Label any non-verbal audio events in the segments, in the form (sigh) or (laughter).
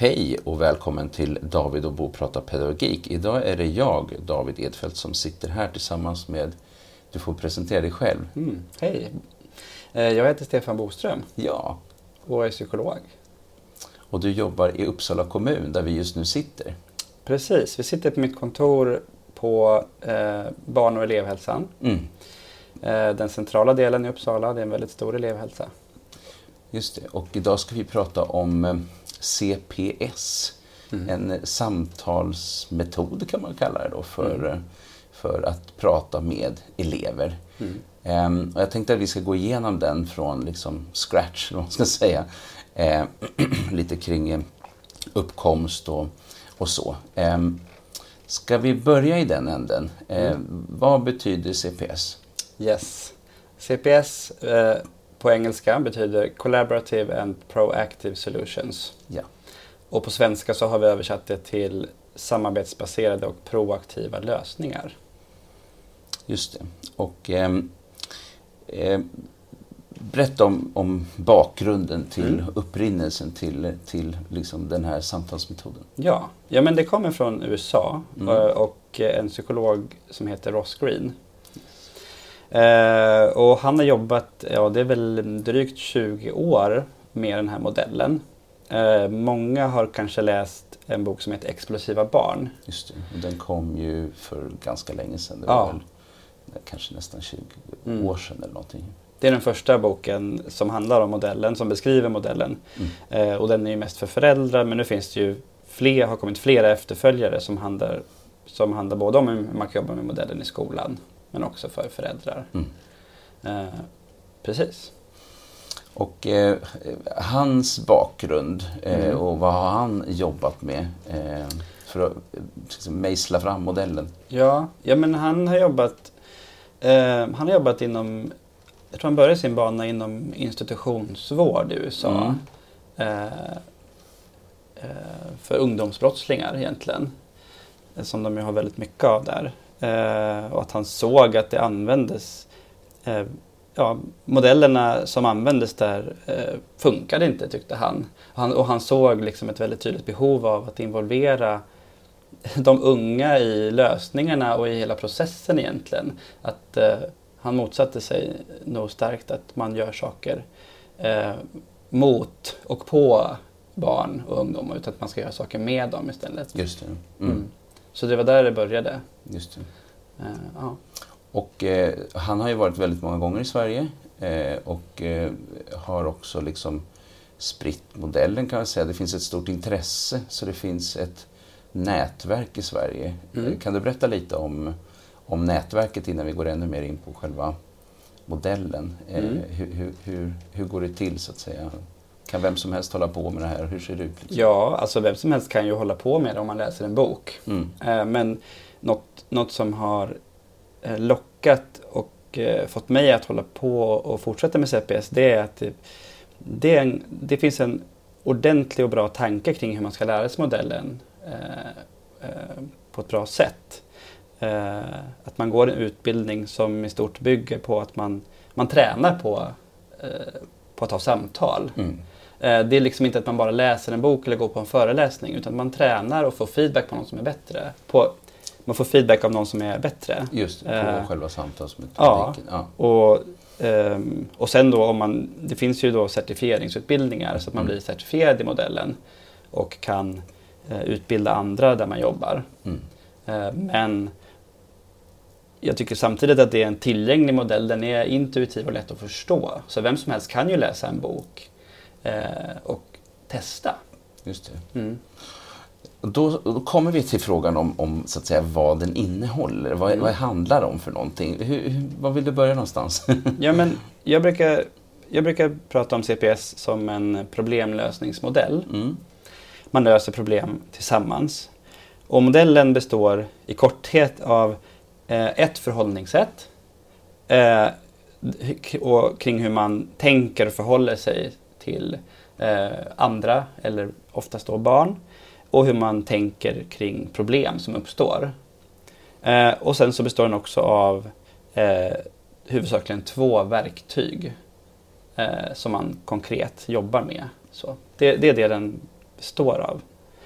Hej och välkommen till David och Bo pratar pedagogik. Idag är det jag, David Edfeldt, som sitter här tillsammans med... Du får presentera dig själv. Mm, hej, Eh, jag heter Stefan Boström Ja, och är psykolog. och du jobbar i Uppsala kommun där vi just nu sitter. Precis, vi sitter på mitt kontor på eh, barn och elevhälsan. Mm, Eh, den centrala delen i Uppsala, det är en väldigt stor elevhälsa. just det. Och idag ska vi prata om CPS. En samtalsmetod kan man kalla det då för, eh, för att prata med elever. Ehm, och jag tänkte att vi ska gå igenom den från liksom scratch, eller vad man ska säga. Eh, (clears throat) lite kring eh, uppkomst och, och så. Ehm, ska vi börja i den änden? Eh, Vad betyder CPS? Yes. CPS eh, på engelska betyder Collaborative and Proactive Solutions. Ja. Och på svenska så har vi översatt det till samarbetsbaserade och proaktiva lösningar. Just det. Och ehm, eh, berätta om, om bakgrunden till upprinnelsen till, till liksom den här samtalsmetoden. Ja, ja men det kommer från USA Mm. eh, och en psykolog som heter Ross Green. Eh, och han har jobbat, ja det är väl drygt 20 år med den här modellen. Eh, många har kanske läst en bok som heter Explosiva barn. Just det. Och den kom ju för ganska länge sedan. Det Ja. var väl kanske nästan 20 Mm. år sedan eller någonting. Det är den första boken som handlar om modellen, som beskriver modellen. Mm. Eh, och den är ju mest för föräldrar men nu finns det ju fler, har kommit flera efterföljare som handlar, som handlar både om hur man kan jobba med modellen i skolan men också för föräldrar. Mm. Eh, precis. Och eh, hans bakgrund eh, Mm. och vad har han jobbat med eh, för att liksom, mejsla fram modellen? Ja, ja men han har jobbat eh, Han har jobbat inom Jag tror han började sin bana inom institutionsvård i USA. Mm. Eh, för ungdomsbrottslingar egentligen. Som de ju har väldigt mycket av där. Eh, och att han såg att det användes eh, Ja, modellerna som användes där eh, funkade inte tyckte han. han. Och han såg liksom ett väldigt tydligt behov av att involvera (laughs) de unga i lösningarna och i hela processen egentligen. Att eh, han motsatte sig nog starkt att man gör saker eh, mot och på barn och ungdomar utan att man ska göra saker med dem istället. Just det. Mm. Mm. Så det var där det började. Just det. Eh, ja. Och eh, han har ju varit väldigt många gånger i Sverige eh, och eh, har också liksom spritt modellen kan man säga. Det finns ett stort intresse så det finns ett nätverk i Sverige. Mm. Eh, Kan du berätta lite om, om nätverket innan vi går ännu mer in på själva modellen? Eh, Mm. hur, hur, hur, hur går det till så att säga? Kan vem som helst hålla på med det här? Hur ser det ut? Liksom? ja, alltså vem som helst kan ju hålla på med det om man läser en bok. Mm. Eh, Men något, något som har eh, lockat och eh, fått mig att hålla på och fortsätta med CPS det är att det, det, är en, det finns en ordentlig och bra tanke kring hur man ska lära sig modellen på ett bra sätt. Att man går en utbildning som i stort bygger på att man, man tränar på, på att ha samtal. Mm. Eh, Det är liksom inte att man bara läser en bok eller går på en föreläsning utan man tränar och får feedback på någon som är bättre. På, man får feedback av någon som är bättre. Just på Eh, själva samtalsmetodiken. Ja. Och, ehm, och sen då om man, det finns ju då certifieringsutbildningar så att man Mm. blir certifierad i modellen och kan eh, utbilda andra där man jobbar. Mm. Eh, men jag tycker samtidigt att det är en tillgänglig modell. Den är intuitiv och lätt att förstå. Så vem som helst kan ju läsa en bok och testa. Just det. Mm. Då, då kommer vi till frågan om, om så att säga, vad den innehåller. Vad, Mm. vad handlar det om för någonting? Hur, var vill du börja någonstans? (laughs) Ja, men jag, brukar, jag brukar prata om CPS som en problemlösningsmodell. Mm. Man löser problem tillsammans. Och modellen består i korthet av eh, ett förhållningssätt eh, och kring hur man tänker och förhåller sig till eh, andra, eller oftast då barn, och hur man tänker kring problem som uppstår. Eh, och sen så består den också av eh, huvudsakligen två verktyg som man konkret jobbar med. Så det, det är det den består av.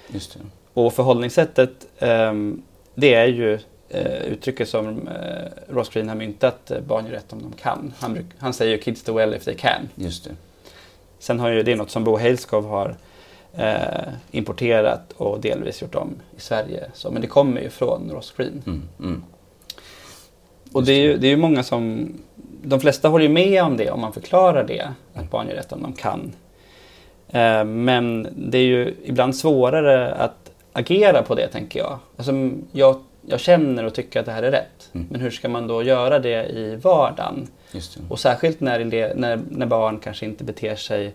Just det. Och förhållningssättet, ehm, det är ju eh, uttrycket som eh, Ross Green har myntat, eh, barn gör rätt om de kan. Han, bruk, han säger kids do well if they can. Just det. Sen har ju det något som Bo Hailskov har eh, importerat och delvis gjort om i Sverige. Så, men det kommer ju från Ross Green. Mm, mm. Och det är, ju, det är ju många som, de flesta håller ju med om det om man förklarar det, att barn gör rätt om de kan. Eh, men det är ju ibland svårare att agera på det tänker jag. Alltså, jag, jag känner och tycker att det här är rätt. Mm. Men hur ska man då göra det i vardagen? Det. Och särskilt när, ele- när, när barn kanske inte beter sig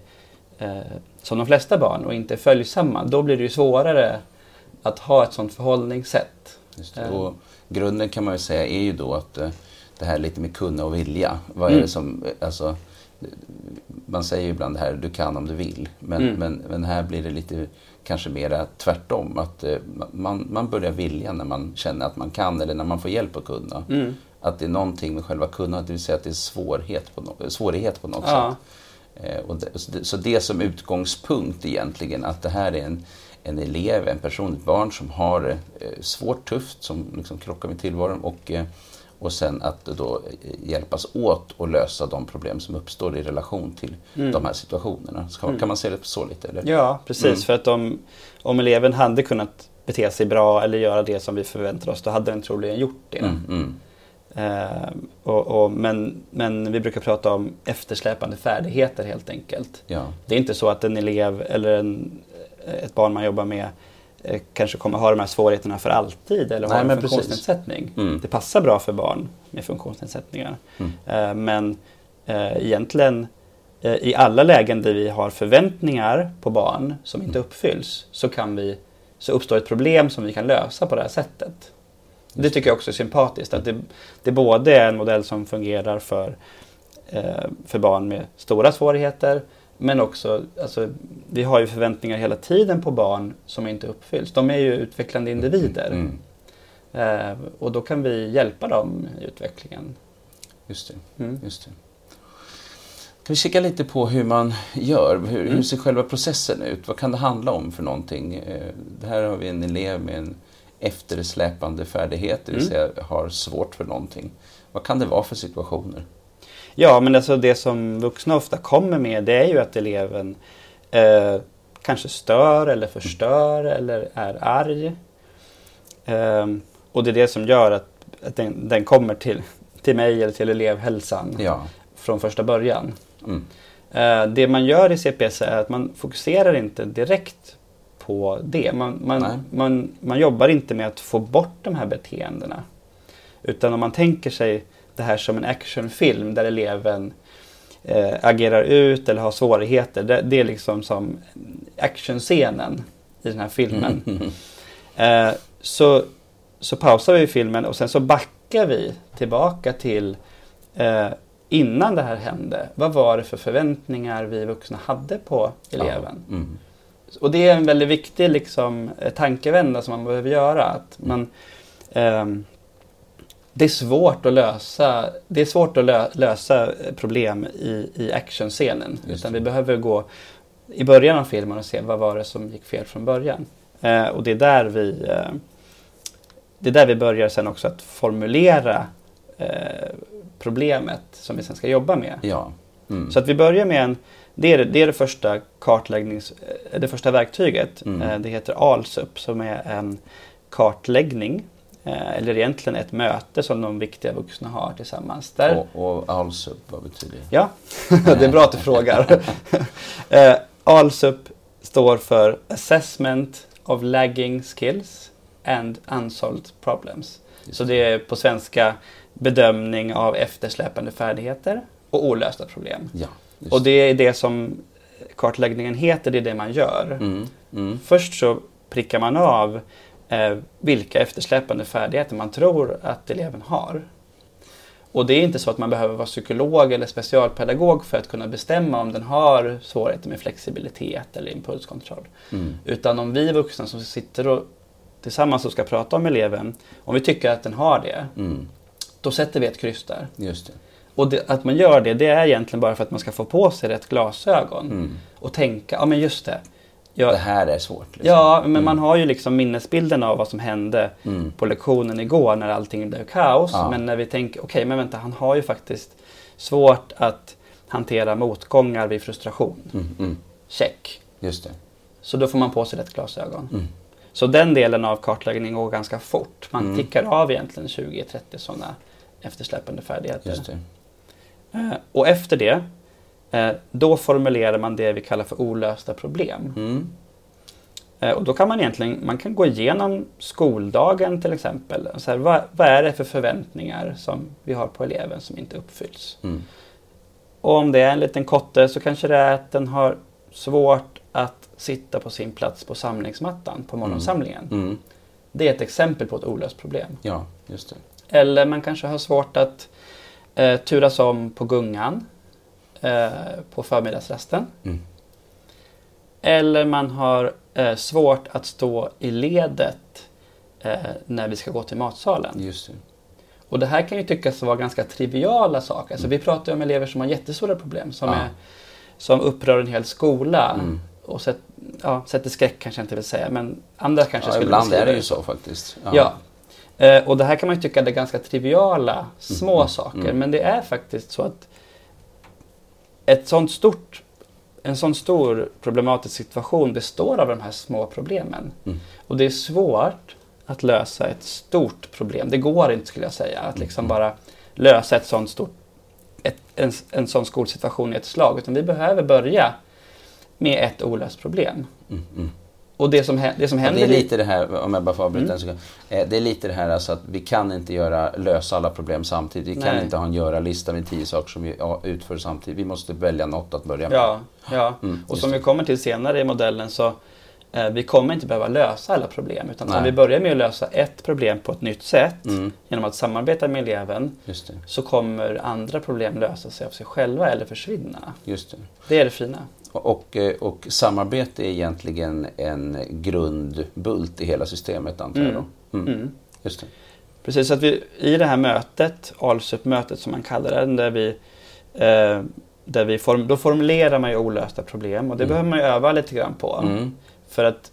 eh, som de flesta barn och inte är följsamma. Då blir det ju svårare att ha ett sådant förhållningssätt. Eh. Och grunden kan man ju säga är ju då att eh, det här lite med kunna och vilja. Vad är Mm. det som, eh, alltså, man säger ju ibland det här, du kan om du vill. Men, Mm. men, men här blir det lite kanske mera tvärtom. Att eh, man, man börjar vilja när man känner att man kan eller när man får hjälp att kunna. Mm. Att det är någonting med själva kunnandet, det vill säga att det är svårighet på, no- svårighet på något Ja. sätt. Eh, och det, så det- som utgångspunkt egentligen, att det här är en, en elev, en person, ett barn som har det eh, svårt, tufft, som liksom krockar med tillvaron och, och sen att då hjälpas åt att lösa de problem som uppstår i relation till Mm. de här situationerna. Så kan, kan man se det så lite? Eller? Ja, precis. Mm. För att om, om eleven hade kunnat bete sig bra eller göra det som vi förväntar oss, då hade den troligen gjort det. Mm, mm. Eh, och, och, men, men vi brukar prata om eftersläpande färdigheter helt enkelt. Ja. Det är inte så att en elev eller en, ett barn man jobbar med kanske kommer ha de här svårigheterna för alltid eller Nej, ha en funktionsnedsättning. Mm. Det passar bra för barn med funktionsnedsättningar. Mm. Eh, men eh, egentligen eh, i alla lägen där vi har förväntningar på barn som inte uppfylls så, kan vi, så uppstår ett problem som vi kan lösa på det här sättet. Det tycker jag också är sympatiskt. Att det, det både är en modell som fungerar för, eh, för barn med stora svårigheter men också, alltså, vi har ju förväntningar hela tiden på barn som inte uppfylls. De är ju utvecklande individer. Mm. Eh, och då kan vi hjälpa dem i utvecklingen. Just det. Mm. Just det. Kan vi kika lite på hur man gör? Hur, Mm. hur ser själva processen ut? Vad kan det handla om för någonting? Eh, Det här har vi en elev med en eftersläpande färdighet, det vill Mm. säga har svårt för någonting. Vad kan det vara för situationer? Ja, men alltså det som vuxna ofta kommer med det är ju att eleven eh, kanske stör eller förstör eller är arg. Ehm, och det är det som gör att, att den, den kommer till, till mig eller till elevhälsan Ja. från första början. Mm. Eh, det man gör i CPS är att man fokuserar inte direkt på det. Man, man, man, man jobbar inte med att få bort de här beteendena. Utan om man tänker sig det här som en actionfilm där eleven eh, agerar ut eller har svårigheter. Det, det är liksom som actionscenen i den här filmen. Mm. (laughs) Eh, så, så pausar vi filmen och sen så backar vi tillbaka till eh, innan det här hände. Vad var det för förväntningar vi vuxna hade på eleven? Ja. Mm. Och det är en väldigt viktig liksom, eh, tankevända som man behöver göra. Att man, ehm, det är svårt att lösa, det är svårt att lö, lösa problem i, i actionscenen. Utan vi behöver gå i början av filmen och se vad var det som gick fel från början. Eh, och det är där vi eh, det är där vi börjar sen också att formulera eh, problemet som vi sen ska jobba med. Ja. Mm. Så att vi börjar med en, det är det, det, är det första kartläggnings, eh, det första verktyget. Mm. Eh, Det heter ALSUP som är en kartläggning. Eh, Eller egentligen ett möte som de viktiga vuxna har tillsammans. Där, Och, och ALSUP, vad betyder det? Ja, (laughs) det är bra att du frågar. (laughs) Eh, ALSUP står för Assessment of Lagging Skills and Unsolved Problems. Just Så det är på svenska bedömning av eftersläpande färdigheter och olösta problem. Ja, Och det är det som kartläggningen heter, det är det man gör. Mm. Mm. Först så prickar man av vilka eftersläpande färdigheter man tror att eleven har. Och det är inte så att man behöver vara psykolog eller specialpedagog för att kunna bestämma om den har svårigheter med flexibilitet eller impulskontroll. Mm. Utan om vi vuxna som sitter och tillsammans och ska prata om eleven, om vi tycker att den har det, Mm. då sätter vi ett kryss där. Just det. Och det, att man gör det, det är egentligen bara för att man ska få på sig rätt glasögon Mm. och tänka, ja men just det, Ja. det här är svårt. Liksom. Ja, men man har ju liksom minnesbilden av vad som hände Mm. på lektionen igår när allting blev kaos. Ja. Men när vi tänker, okej men vänta, han har ju faktiskt svårt att hantera motgångar vid frustration. Mm, mm. Check. Just det. Så då får man på sig rätt glasögon. Mm. Så den delen av kartläggningen går ganska fort. Man Mm. tickar av egentligen 20-30 sådana eftersläpande färdigheter. Eh, Och efter det, då formulerar man det vi kallar för olösta problem. Mm. Eh, Och då kan man egentligen man kan gå igenom skoldagen till exempel. Så här, vad, vad är det för förväntningar som vi har på eleven som inte uppfylls? Mm. Och om det är en liten kotte så kanske det är att den har svårt att sitta på sin plats på samlingsmattan på morgonsamlingen. Mm. Det är ett exempel på ett olöst problem. Ja, just det. Eller man kanske har svårt att eh, turas om på gungan eh, på förmiddagsrasten. Mm. Eller man har eh, svårt att stå i ledet eh, när vi ska gå till matsalen. Just det. Och det här kan ju tyckas vara ganska triviala saker. Alltså vi pratar ju om elever som har jättestora problem som, Ja. är, som upprör en hel skola. Mm. Och sätt, ja, sätter skräck kanske jag inte vill säga, men andra kanske Ja, skulle ibland beskriva är det ju så faktiskt. Ja. Eh, och det här kan man ju tycka är ganska triviala, små Mm, saker. mm. Men det är faktiskt så att ett sånt stort, en sån stor problematisk situation består av de här små problemen. Mm. Och det är svårt att lösa ett stort problem. Det går inte skulle jag säga att liksom bara lösa ett sånt stort, ett, en, en sån skolsituation i ett slag. Utan vi behöver börja med ett olöst problem. Mm, mm. Och det som, det som Ja, händer... det är lite det här, om jag bara får avbryta Mm. en sekund. Eh, Det är lite det här alltså att vi kan inte göra, lösa alla problem samtidigt. Vi kan Nej. inte ha en göra-lista med tio saker som vi ja, utför samtidigt. Vi måste välja något att börja med. Ja, ja. Mm, och som det. vi kommer till senare i modellen så eh, vi kommer inte behöva lösa alla problem. Utan om vi börjar med att lösa ett problem på ett nytt sätt Mm, genom att samarbeta med eleven så kommer andra problem lösa sig av sig själva eller försvinna. Just det. Det är det fina. Och, eh, och samarbete är egentligen en grundbult i hela systemet antar jag Mm. då? Mm. Mm. Just det. Precis, så att vi i det här mötet, ALSUP-mötet som man kallar det, där vi, eh, där vi form, då formulerar man ju olösta problem och det Mm. behöver man ju öva lite grann på. Mm. För att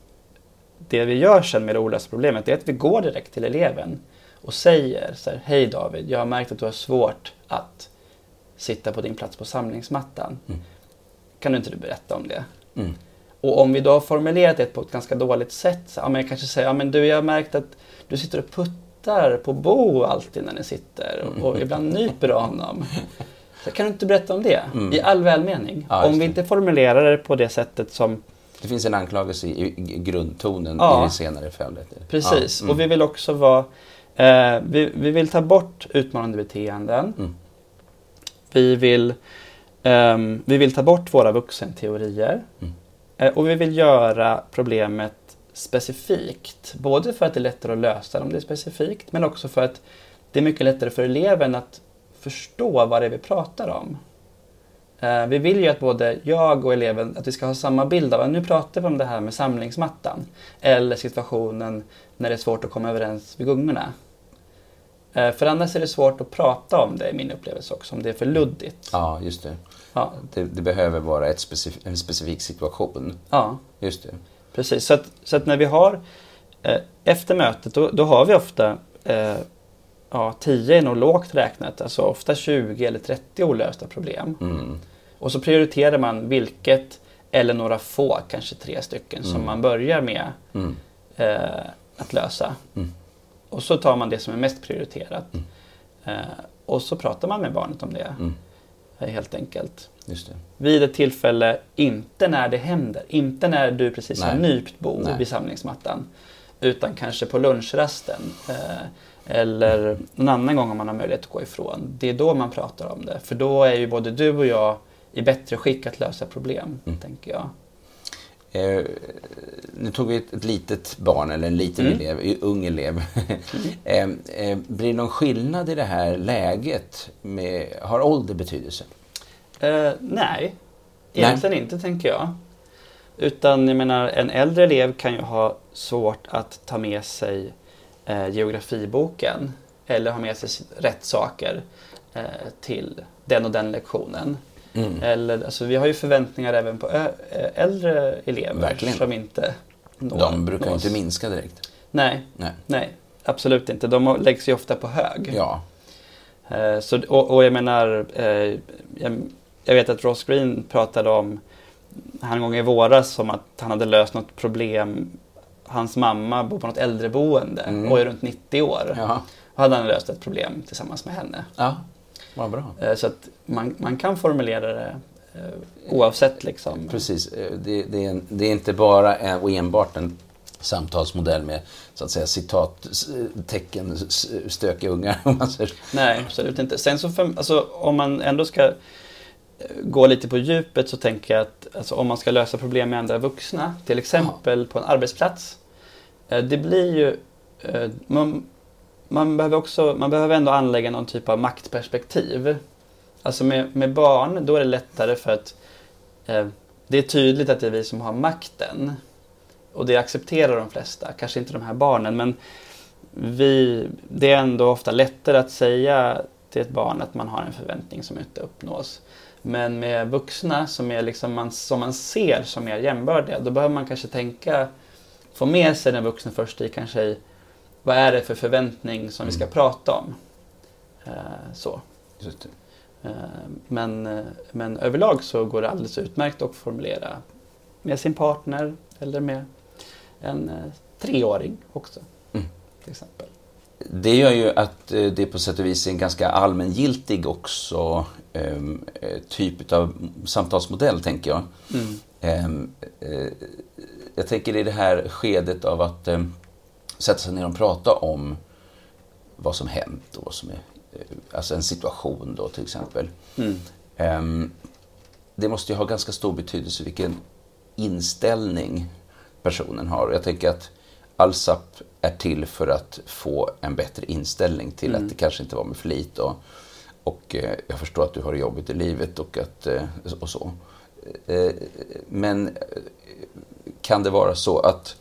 det vi gör sen med det olösta problemet är att vi går direkt till eleven och säger så här, Hej David, jag har märkt att du har svårt att sitta på din plats på samlingsmattan. Mm. Kan du inte du berätta om det? Mm. Och om vi då har formulerat det på ett ganska dåligt sätt, så, ja, men jag kanske säger, ja men du jag har märkt att du sitter och puttar på Bo alltid när ni sitter och, och ibland nyper du honom. Så kan du inte berätta om det? Mm. I all välmening. Ja, om vi inte formulerar det på det sättet som Det finns en anklagelse i, i grundtonen Ja. i det senare fallet. Precis. Mm. och vi vill också vara... Eh, vi, vi vill ta bort utmanande beteenden. Mm. Vi, vill, ehm, vi vill ta bort våra vuxenteorier. Mm. Eh, och vi vill göra problemet specifikt. Både för att det är lättare att lösa det om det är specifikt, men också för att det är mycket lättare för eleven att förstå vad det är vi pratar om. Eh, Vi vill ju att både jag och eleven att vi ska ha samma bild av att nu pratar vi om det här med samlingsmattan. Eller situationen när det är svårt att komma överens vid gungorna. Eh, För annars är det svårt att prata om det i min upplevelse också, om det är för luddigt. Ja, just det. Ja, Det, det behöver vara ett specif en specifik situation. ja Just det. precis. Så att, så att när vi har eh, efter mötet, då, då har vi ofta eh, ja, 10 är nog lågt räknat, alltså ofta 20 eller 30 olösta problem. Mm. Och så prioriterar man vilket eller några få, kanske tre stycken, som Mm. man börjar med Mm. eh, att lösa. Mm. Och så tar man det som är mest prioriterat. Mm. Eh, och så pratar man med barnet om det, Mm. Helt enkelt. Vid ett tillfälle, inte när det händer. Inte när du precis har Nej. nypt Bo Nej. vid samlingsmattan. Utan kanske på lunchrasten. Eh, eller någon annan gång om man har möjlighet att gå ifrån. Det är då man pratar om det. För då är ju både du och jag i bättre skick att lösa problem, Mm. tänker jag. Eh, nu tog vi ett, ett litet barn, eller en liten Mm. elev, ung elev. (laughs) eh, eh, blir det någon skillnad i det här läget? Med, har ålder betydelse? Eh, nej, egentligen inte tänker jag. Utan jag menar, en äldre elev kan ju ha svårt att ta med sig eh, geografiboken eller ha med sig rätt saker eh, till den och den lektionen. Mm. Eller, alltså, vi har ju förväntningar även på äldre elever Verkligen. som inte når, De brukar nås. inte minska direkt. Nej, Nej. nej, absolut inte. De läggs ju ofta på hög. Ja. Eh, så, och, och jag menar, eh, jag, jag vet att Ross Green pratade om, han gång i våras, om att han hade löst något problem. Hans mamma bor på något äldreboende Mm. och är runt 90 år. Ja. Och hade han löst ett problem tillsammans med henne. Ja, vad bra. Eh, så att man, man kan formulera det eh, oavsett liksom. Precis. Eh, Det, det, är, en, det är inte bara en, och enbart en samtalsmodell med så att säga citattecken, stökiga ungar. (laughs) Om man säger. Nej, absolut inte. Sen så, för, alltså, om man ändå ska gå lite på djupet så tänker jag att alltså, om man ska lösa problem med andra vuxna, till exempel på en arbetsplats. Det blir ju... Man, man, behöver också, man behöver ändå anlägga någon typ av maktperspektiv. Alltså med, med barn, då är det lättare för att eh, det är tydligt att det är vi som har makten. Och det accepterar de flesta, kanske inte de här barnen, men vi, det är ändå ofta lättare att säga till ett barn att man har en förväntning som inte uppnås. Men med vuxna som, är liksom man, som man ser som mer jämbördiga, då behöver man kanske tänka, få med sig den vuxna först i kanske i, vad är det för förväntning som vi ska Mm. prata om? Eh, så. Eh, men, eh, men överlag så går det alldeles utmärkt att formulera med sin partner eller med en treåring också. Mm. Till exempel. Det gör ju att det på sätt och vis är en ganska allmängiltig också ehm, eh, typ av samtalsmodell, tänker jag. Mm. Ehm, eh, jag tänker i det här skedet av att ehm, sätta sig ner och prata om vad som hänt och vad som är, eh, alltså en situation då till exempel. Mm. Ehm, det måste ju ha ganska stor betydelse vilken inställning personen har. Jag tänker att Allsap är till för att få en bättre inställning till Mm. att det kanske inte var med flit och, och eh, jag förstår att du har jobbigt i livet och, att, eh, och så. Men kan det vara så att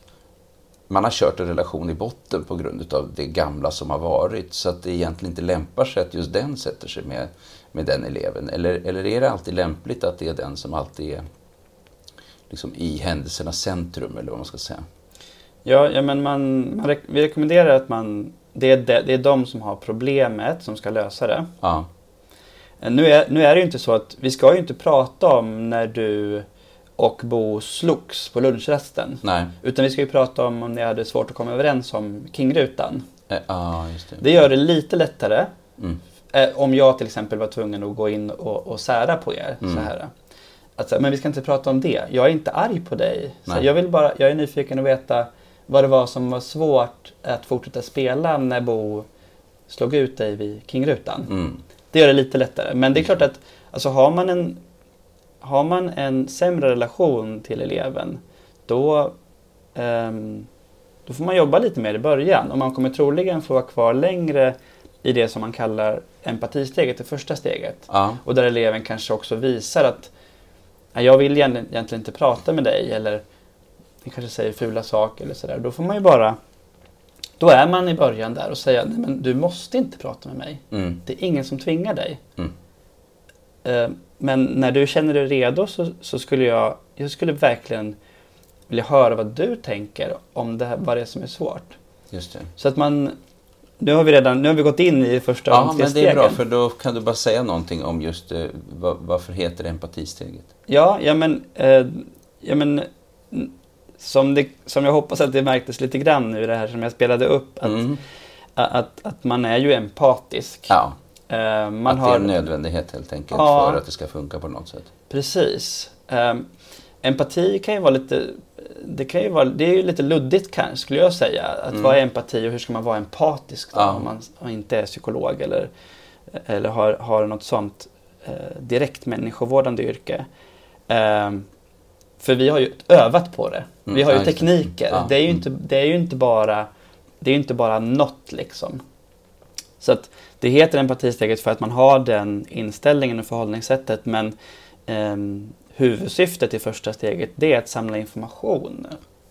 man har kört en relation i botten på grund av det gamla som har varit så att det egentligen inte lämpar sig att just den sätter sig med, med den eleven? Eller, eller är det alltid lämpligt att det är den som alltid är liksom i händelsernas centrum eller vad man ska säga? Ja, ja, men man, man rek- vi rekommenderar att man, det är, de, det är de som har problemet som ska lösa det. Ja, Eh, Nu är, nu är det ju inte så att vi ska ju inte prata om när du och Bo slogs på lunchrasten. nej. Utan vi ska ju prata om om ni hade svårt att komma överens om kringrutan. Eh, Ja, just det. Det gör det lite lättare Mm. eh, om jag till exempel var tvungen att gå in och, och sära på er. Mm. Så här. Att, så här, men vi ska inte prata om det. Jag är inte arg på dig. Så Nej. jag, vill bara, jag är nyfiken att veta vad det var som var svårt att fortsätta spela när Bo slog ut dig vid kringrutan. Mm. Det gör det lite lättare. Men det är klart att alltså, har, man en, har man en sämre relation till eleven då, ehm, då får man jobba lite mer i början. Och man kommer troligen få vara kvar längre i det som man kallar empatisteget, det första steget. Ja, Och där eleven kanske också visar att "Nej, jag vill egentligen inte prata med dig eller ni kanske säger fula saker eller sådär. Då får man ju bara då är man i början där och säger Nej, men du måste inte prata med mig. mm. Det är ingen som tvingar dig. Mm. Eh, Men när du känner dig redo så, så skulle jag, jag skulle verkligen vilja höra vad du tänker om det här, vad det är som är svårt. just det. Så att man, nu har vi redan, nu har vi gått in i första Ja, men det är bra för då kan du bara säga någonting om just eh, va- varför heter det empatisteget? Ja, ja men, eh, ja, men som, det, som jag hoppas att det märktes lite grann nu i det här som jag spelade upp. Att, Mm. att, att man är ju empatisk. Ja, man att det är har, en nödvändighet helt enkelt Ja. för att det ska funka på något sätt. Precis. Ehm, empati kan ju vara lite, det, kan ju vara, det är ju lite luddigt kanske skulle jag säga. Att Mm. vad är empati och hur ska man vara empatisk då, Ja. om man inte är psykolog eller, eller har, har något sånt eh, direkt människovårdande yrke. Ehm, för vi har ju övat på det. Vi Mm, har ju tekniker. Ja, Det är ju mm. inte, det är ju inte bara det är inte bara något liksom. Så att det heter empatisteget för att man har den inställningen och förhållningssättet men ehm, huvudsyftet i första steget det är att samla information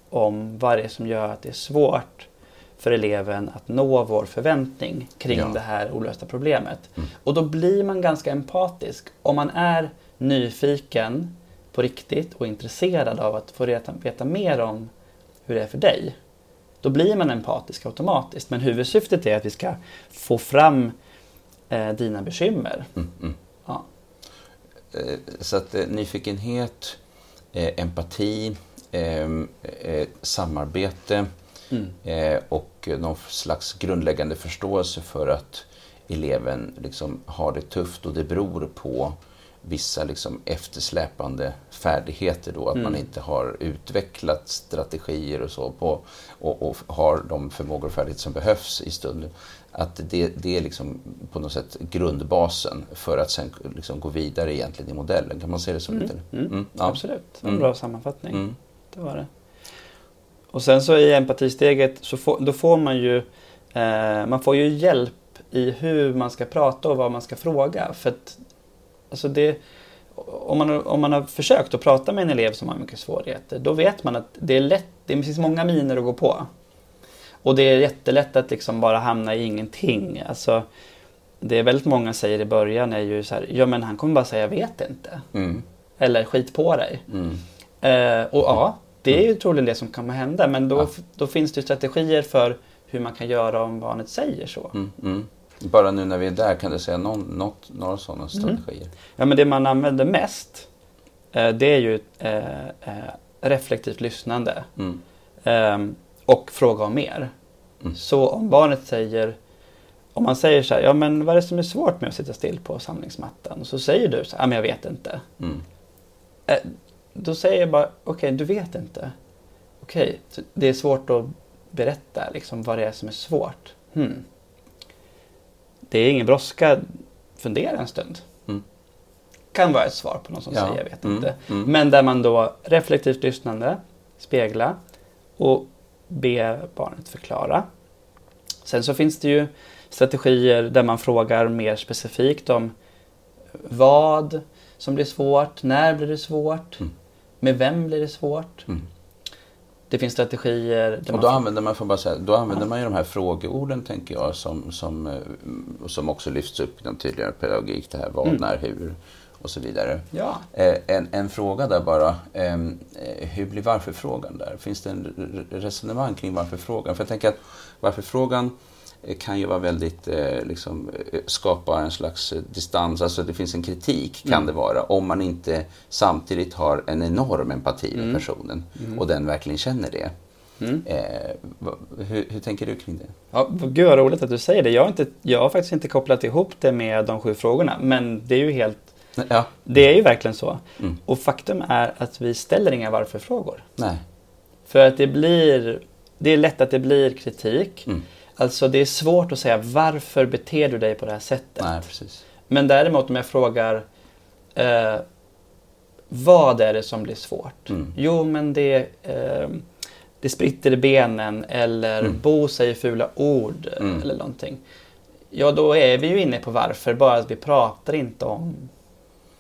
om vad det är som gör att det är svårt för eleven att nå vår förväntning kring Ja. det här olösta problemet. Mm. Och då blir man ganska empatisk. Om man är nyfiken på riktigt och intresserad av att få veta, veta mer om hur det är för dig. Då blir man empatisk automatiskt. Men huvudsyftet är att vi ska få fram eh, dina bekymmer. Mm, mm. Ja. Eh, Så att eh, nyfikenhet, eh, empati, samarbete Mm. och någon slags grundläggande förståelse för att eleven liksom har det tufft och det beror på vissa liksom eftersläpande färdigheter då, att man Mm. inte har utvecklat strategier och så på, och, och har de förmågor och färdigheter som behövs i stunden. Att det, det är liksom på något sätt grundbasen för att sen liksom gå vidare egentligen i modellen. Kan man se det som Mm, lite? mm, Mm, ja. Absolut, en Mm. bra sammanfattning. Mm. Det var det. Och sen så i empatisteget så får, då får man ju eh, man får ju hjälp i hur man ska prata och vad man ska fråga. För att, alltså det, om, man, om man har försökt att prata med en elev som har mycket svårigheter då vet man att det är lätt, det finns många miner att gå på. Och det är jättelätt att liksom bara hamna i ingenting. Alltså, det är väldigt många säger i början är ju så här, ja men han kommer bara säga jag vet inte. Mm. Eller skit på dig. Mm. Eh, och ja, det är ju troligen det som kommer hända. Men då, Ja. då finns det ju strategier för hur man kan göra om barnet säger så. Mm. Mm. Bara nu när vi är där, kan du säga någon, något, några sådana Mm. strategier? Ja, men det man använder mest eh, det är ju eh, eh, reflektivt lyssnande. Mm. Och fråga om mer. Mm. Så om barnet säger om man säger så här, ja men vad är det som är svårt med att sitta still på samlingsmattan? Och så säger du så här, ja men jag vet inte. Mm. Eh, då säger jag bara, okej du vet inte. Okej, så det är svårt att berätta liksom vad det är som är svårt. Hmm. Det är ingen brådska, fundera en stund. Mm. Kan vara ett svar på någon som Ja. säger jag vet Mm. inte. Mm. Men där man då reflektivt lyssnande, spegla och be barnet förklara. Sen så finns det ju strategier där man frågar mer specifikt om vad som blir svårt, när blir det svårt, Mm. med vem blir det svårt. Mm. Det finns strategier Och då använder man, får bara säga, då använder Ja. man ju de här frågeorden tänker jag som, som, eh, som också lyfts upp i den tidigare pedagogik. Det här vad, Mm. när, hur och så vidare. Ja. Eh, En, en fråga där bara. ehm, eh, Hur blir varför-frågan där? Finns det en re- resonemang kring varför-frågan? För jag tänker att varför-frågan eh, kan ju vara väldigt, liksom, skapa en slags distans, alltså det finns en kritik kan Mm. det vara om man inte samtidigt har en enorm empati med Mm. personen Mm. och den verkligen känner det. Mm. Eh, hur, hur tänker du kring det? Ja, vad- gud vad roligt att du säger det. Jag har, inte, jag har faktiskt inte kopplat ihop det med de sju frågorna. Men det är ju helt, Ja, det är ju verkligen så. Mm. Och faktum är att vi ställer inga varför-frågor. nej. För att det blir, det är lätt att det blir kritik. Mm. Alltså det är svårt att säga varför beter du dig på det här sättet. Nej, precis. Men däremot om jag frågar eh, vad är det som blir svårt? Mm. Jo men det, eh, det spritter i benen eller Mm. Bo säger fula ord Mm. eller någonting. Ja då är vi ju inne på varför, bara att vi pratar inte om,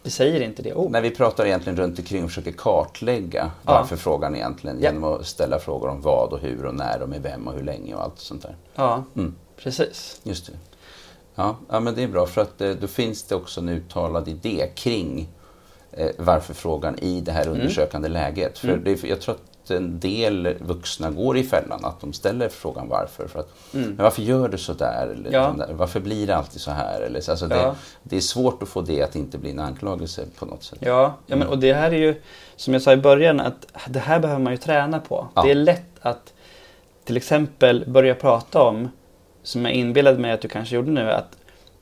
vi säger inte det ordet. När vi pratar egentligen runt omkring och försöker kartlägga Ja. varför frågan egentligen Ja. genom att ställa frågor om vad och hur och när och med vem och hur länge och allt sånt där. Ja, Mm. precis. Just det. Ja, ja, men det är bra för att eh, då finns det också en uttalad idé kring eh, varför frågan i det här undersökande läget. För Mm. det, jag tror att en del vuxna går i fällan att de ställer frågan varför. För att, Mm. men varför gör du så där? Eller, Ja. Varför blir det alltid så här? Eller, så- alltså det, Ja. det är svårt att få det att inte bli en anklagelse på något sätt. Ja, ja men, och det här är ju som jag sa i början att det här behöver man ju träna på. Ja. Det är lätt att till exempel börja prata om, som jag inbillade mig att du kanske gjorde nu, att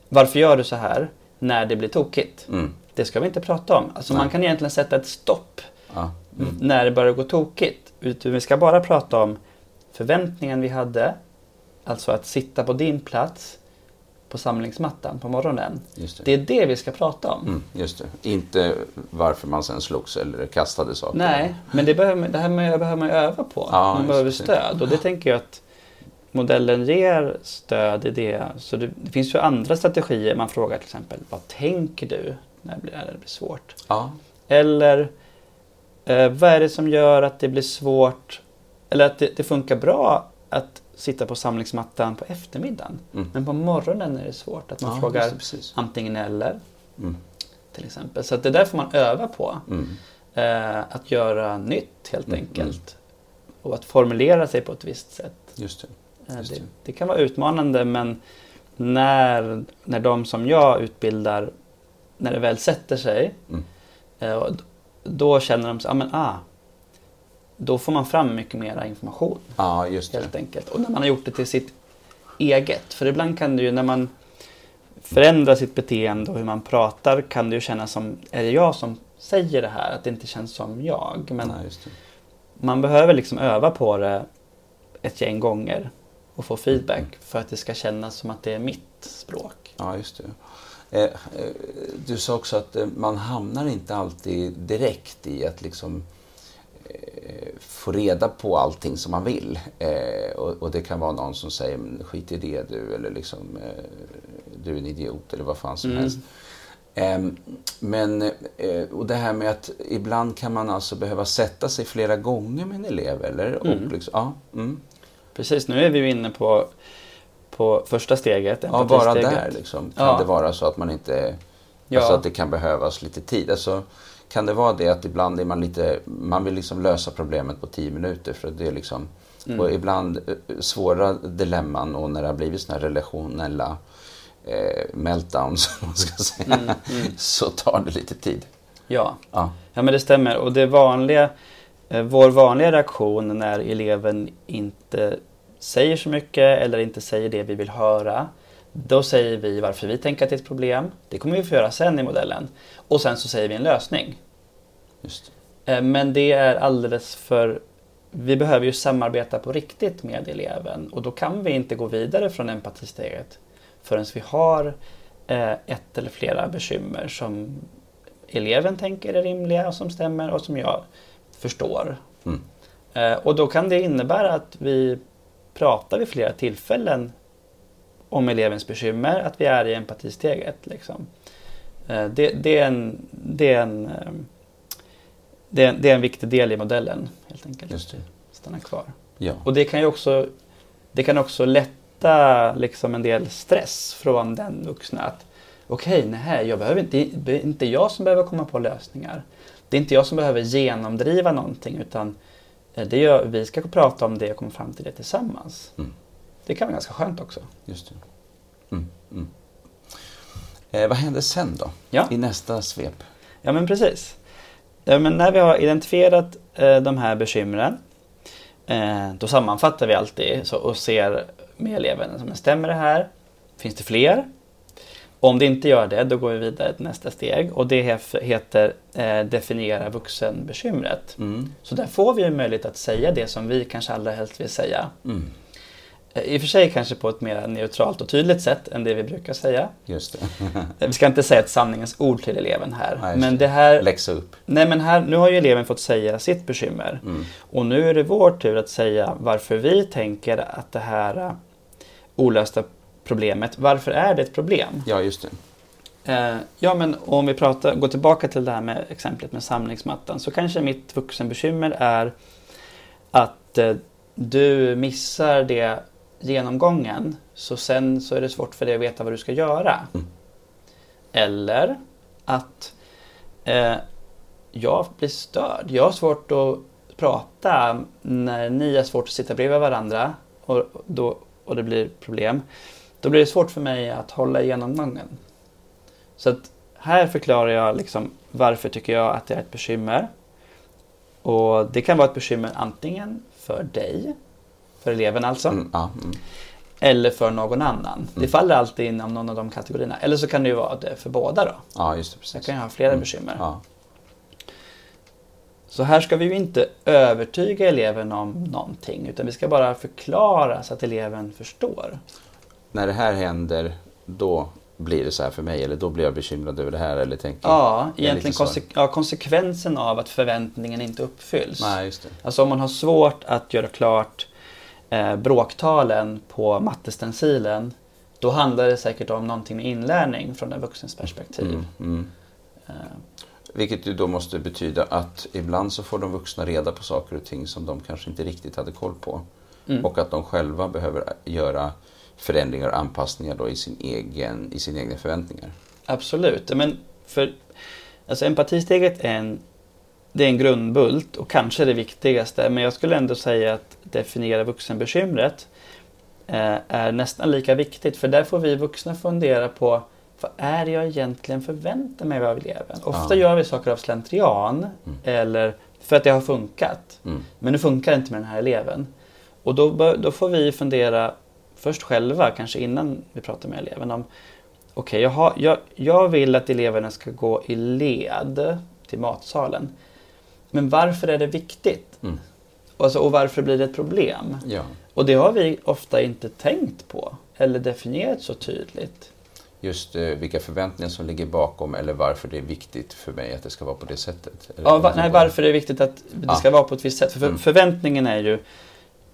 varför gör du så här när det blir tokigt? Mm. Det ska vi inte prata om. Alltså Nej. man kan egentligen sätta ett stopp Ja. Mm. när det börjar gå tokigt. Utan vi ska bara prata om förväntningen vi hade, alltså att sitta på din plats på samlingsmattan på morgonen. Det. Det är det vi ska prata om. Mm, just det. Inte varför man sen slogs eller kastade saker. Nej, men det, behöver, det här med, behöver man öva på. Ja, man behöver stöd och det tänker jag att modellen ger stöd i det. Så det, det finns ju andra strategier. Man frågar till exempel, vad tänker du när det blir, när det blir svårt? Ja. Eller eh, vad är det som gör att det blir svårt? Eller att det, det funkar bra att sitta på samlingsmattan på eftermiddagen. Mm. Men på morgonen är det svårt. Att man Ja, frågar precis. antingen eller Mm. till exempel. Så det där får man öva på. Mm. Eh, att göra nytt helt Mm, enkelt. Och att formulera sig på ett visst sätt. Just det. Eh, Just det, det. det kan vara utmanande men när, när de som jag utbildar, när det väl sätter sig, Mm. eh, och då känner de så, ah, men ah, då får man fram mycket mer information Ja, just det. helt enkelt. Och när man har gjort det till sitt eget. För ibland kan det ju när man förändrar sitt beteende och hur man pratar kan det ju kännas som, är det jag som säger det här? Att det inte känns som jag. Men det. man behöver liksom öva på det ett gäng gånger och få feedback för att det ska kännas som att det är mitt språk. Ja, just det. Eh, eh, du sa också att eh, man hamnar inte alltid direkt i att liksom få reda på allting som man vill. Och, det kan vara någon som säger "Men skit i det du eller liksom du är en idiot eller vad fan som Mm. helst. Ehm, men och det här med att ibland kan man alltså behöva sätta sig flera gånger med en elev eller? Mm. Och liksom, ja, mm. Precis, nu är vi ju inne på, på första steget. ja, bara där liksom. Kan Ja. det vara så att man inte Ja. Alltså att det kan behövas lite tid. Alltså, kan det vara det att ibland är man lite, man vill liksom lösa problemet på tio minuter för det är liksom, Mm. och ibland eh, svåra dilemman och när det har blivit såna här relationella eh, meltdowns, (laughs) man ska säga, Mm, mm. så tar det lite tid. Ja. Ja, ja, men det stämmer. Och det vanliga, eh, vår vanliga reaktion när eleven inte säger så mycket eller inte säger det vi vill höra. Då säger vi varför vi tänker att det är ett problem. Det kommer vi få göra sen i modellen. Och sen så säger vi en lösning. just. Eh, Men det är alldeles för... Vi behöver ju samarbeta på riktigt med eleven och då kan vi inte gå vidare från empatisteget förrän vi har eh, ett eller flera bekymmer som eleven tänker är rimliga och som stämmer och som jag förstår. Mm. Eh, Och då kan det innebära att vi pratar vid flera tillfällen om elevens bekymmer, att vi är i empatisteget. Liksom. Eh, Det, det, är en, det, är en, eh, det, är, det är en viktig del i modellen helt enkelt. Just det. Stanna kvar. Ja. Och det kan ju också, det kan också lätta liksom en del stress från den vuxna. att Okej, nej, jag behöver inte, det är inte jag som behöver komma på lösningar. Det är inte jag som behöver genomdriva någonting utan det gör, vi ska prata om det och komma fram till det tillsammans. Mm. Det kan vara ganska skönt också. Just det. Mm. Mm. Eh, vad händer sen då? Ja. I nästa svep? Ja men precis. Ja, men när vi har identifierat eh, de här bekymren eh, då sammanfattar vi alltid så, och ser med eleven, som stämmer det här? Finns det fler? Om det inte gör det, då går vi vidare till nästa steg och det heter eh, definiera vuxenbekymret. Mm. Så där får vi ju möjlighet att säga det som vi kanske allra helst vill säga. Mm. Eh, I och för sig kanske på ett mer neutralt och tydligt sätt än det vi brukar säga. Just det. Eh, Vi ska inte säga ett sanningens ord till eleven här. Nej, men det. här Läxa upp. Nej men här, nu har ju eleven fått säga sitt bekymmer. Mm. Och nu är det vår tur att säga varför vi tänker att det här äh, olösta problemet, varför är det ett problem? Ja, just det. Eh, ja men om vi pratar, går tillbaka till det här med exemplet med samlingsmattan så kanske mitt vuxenbekymmer är att eh, du missar det genomgången så sen så är det svårt för dig att veta vad du ska göra. Mm. Eller att eh, jag blir störd. Jag har svårt att prata när ni har svårt att sitta bredvid varandra och, då, och det blir problem. Då blir det svårt för mig att hålla genomgången. Så att här förklarar jag liksom varför tycker jag att det är ett bekymmer. Och det kan vara ett bekymmer antingen för dig, för eleven alltså, Mm. Ja. Mm. eller för någon annan. Det Mm. faller alltid inom någon av de kategorierna. Eller så kan det ju vara det för båda då. ja, just det. Precis. jag kan ju ha flera Mm. bekymmer. Ja. Så här ska vi ju inte övertyga eleven om någonting utan vi ska bara förklara så att eleven förstår. När det här händer, då blir det så här för mig eller då blir jag bekymrad över det här eller tänker Ja, egentligen konse- ja, konsekvensen av att förväntningen inte uppfylls. Nej, just det. Alltså om man har svårt att göra klart eh, bråktalen på mattestencilen då handlar det säkert om någonting med inlärning från en vuxens perspektiv. Mm. Mm. Eh, Vilket ju då måste betyda att ibland så får de vuxna reda på saker och ting som de kanske inte riktigt hade koll på. Mm. och att de själva behöver göra förändringar och anpassningar då i, sin egen, i sina egna förväntningar. Absolut. Men för, alltså empatisteget är en, det är en grundbult och kanske det viktigaste. Men jag skulle ändå säga att definiera vuxenbekymret eh, är nästan lika viktigt. För där får vi vuxna fundera på vad är det jag egentligen förväntar mig av eleven? Ofta Ja. gör vi saker av slentrian eller för att det har funkat. Mm. Men nu funkar det inte med den här eleven. Och då, då får vi fundera först själva, kanske innan vi pratar med eleven om Okej, jag, har- jag, jag vill att eleverna ska gå i led till matsalen. Men varför är det viktigt? Mm. Alltså, och varför blir det ett problem? Ja, Och det har vi ofta inte tänkt på eller definierat så tydligt. just eh, vilka förväntningar som ligger bakom eller varför det är viktigt för mig att det ska vara på det sättet. Eller Ja, va, nej, varför det är viktigt att det Ja. ska vara på ett visst sätt. För, för Mm. förväntningen är ju,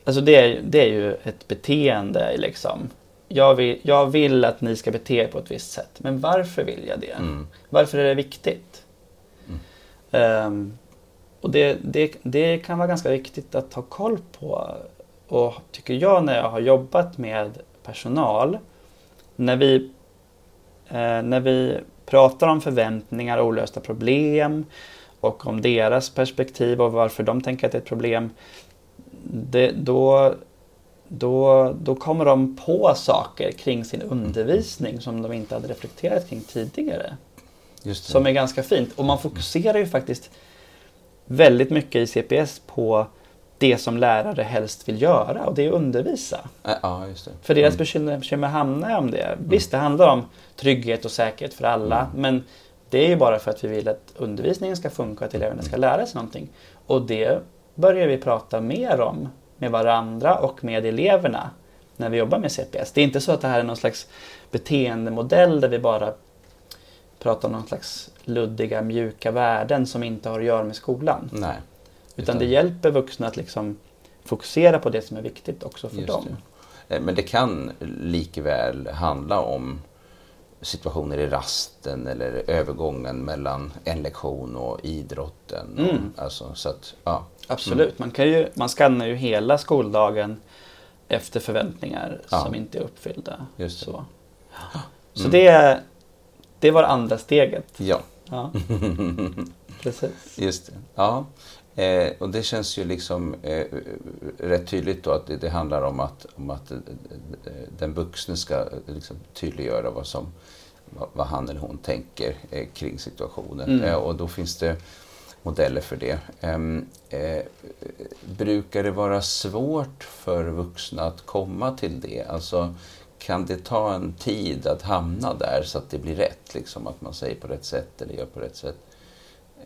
alltså det är, det är ju ett beteende liksom. Jag vill, jag vill att ni ska bete er på ett visst sätt. Men varför vill jag det? Mm. Varför är det viktigt? Mm. Ehm, och det, det, det kan vara ganska viktigt att ha koll på. Och tycker jag när jag har jobbat med personal. När vi, eh, när vi pratar om förväntningar och olösta problem och om deras perspektiv och varför de tänker att det är ett problem. Det, då, då, då kommer de på saker kring sin undervisning som de inte hade reflekterat kring tidigare. Som är ganska fint. Och man fokuserar ju faktiskt väldigt mycket i CPS på det som lärare helst vill göra och det är att undervisa. Ja, just det. För deras Mm. bekymmer, bekymmer handlar om det. Visst, det handlar om trygghet och säkerhet för alla. Mm. Men det är ju bara för att vi vill att undervisningen ska funka och att eleverna ska lära sig någonting. Och det börjar vi prata mer om med varandra och med eleverna när vi jobbar med CPS. Det är inte så att det här är någon slags beteendemodell där vi bara pratar om någon slags luddiga, mjuka värden som inte har att göra med skolan. Nej. Utan det hjälper vuxna att liksom fokusera på det som är viktigt också för dem. det. Eh, Men det kan likväl handla om situationer i rasten eller övergången mellan en lektion och idrotten. Och, Mm. alltså, så att, ja. Absolut, man, kan ju, man skannar ju hela skoldagen efter förväntningar Ja. som inte är uppfyllda. Just det. Så, så Mm. det, det var andra steget. Ja, Ja, (laughs) precis. just det. Ja. Eh, och det känns ju liksom eh, rätt tydligt då att det, det handlar om att, om att eh, eh, den vuxne ska eh, liksom tydliggöra vad, som, vad, vad han eller hon tänker eh, kring situationen. Mm. Och då finns det modeller för det. Ehm, eh, brukar det vara svårt för vuxna att komma till det? Alltså, kan det ta en tid att hamna där så att det blir rätt? Liksom, att man säger på rätt sätt eller gör på rätt sätt?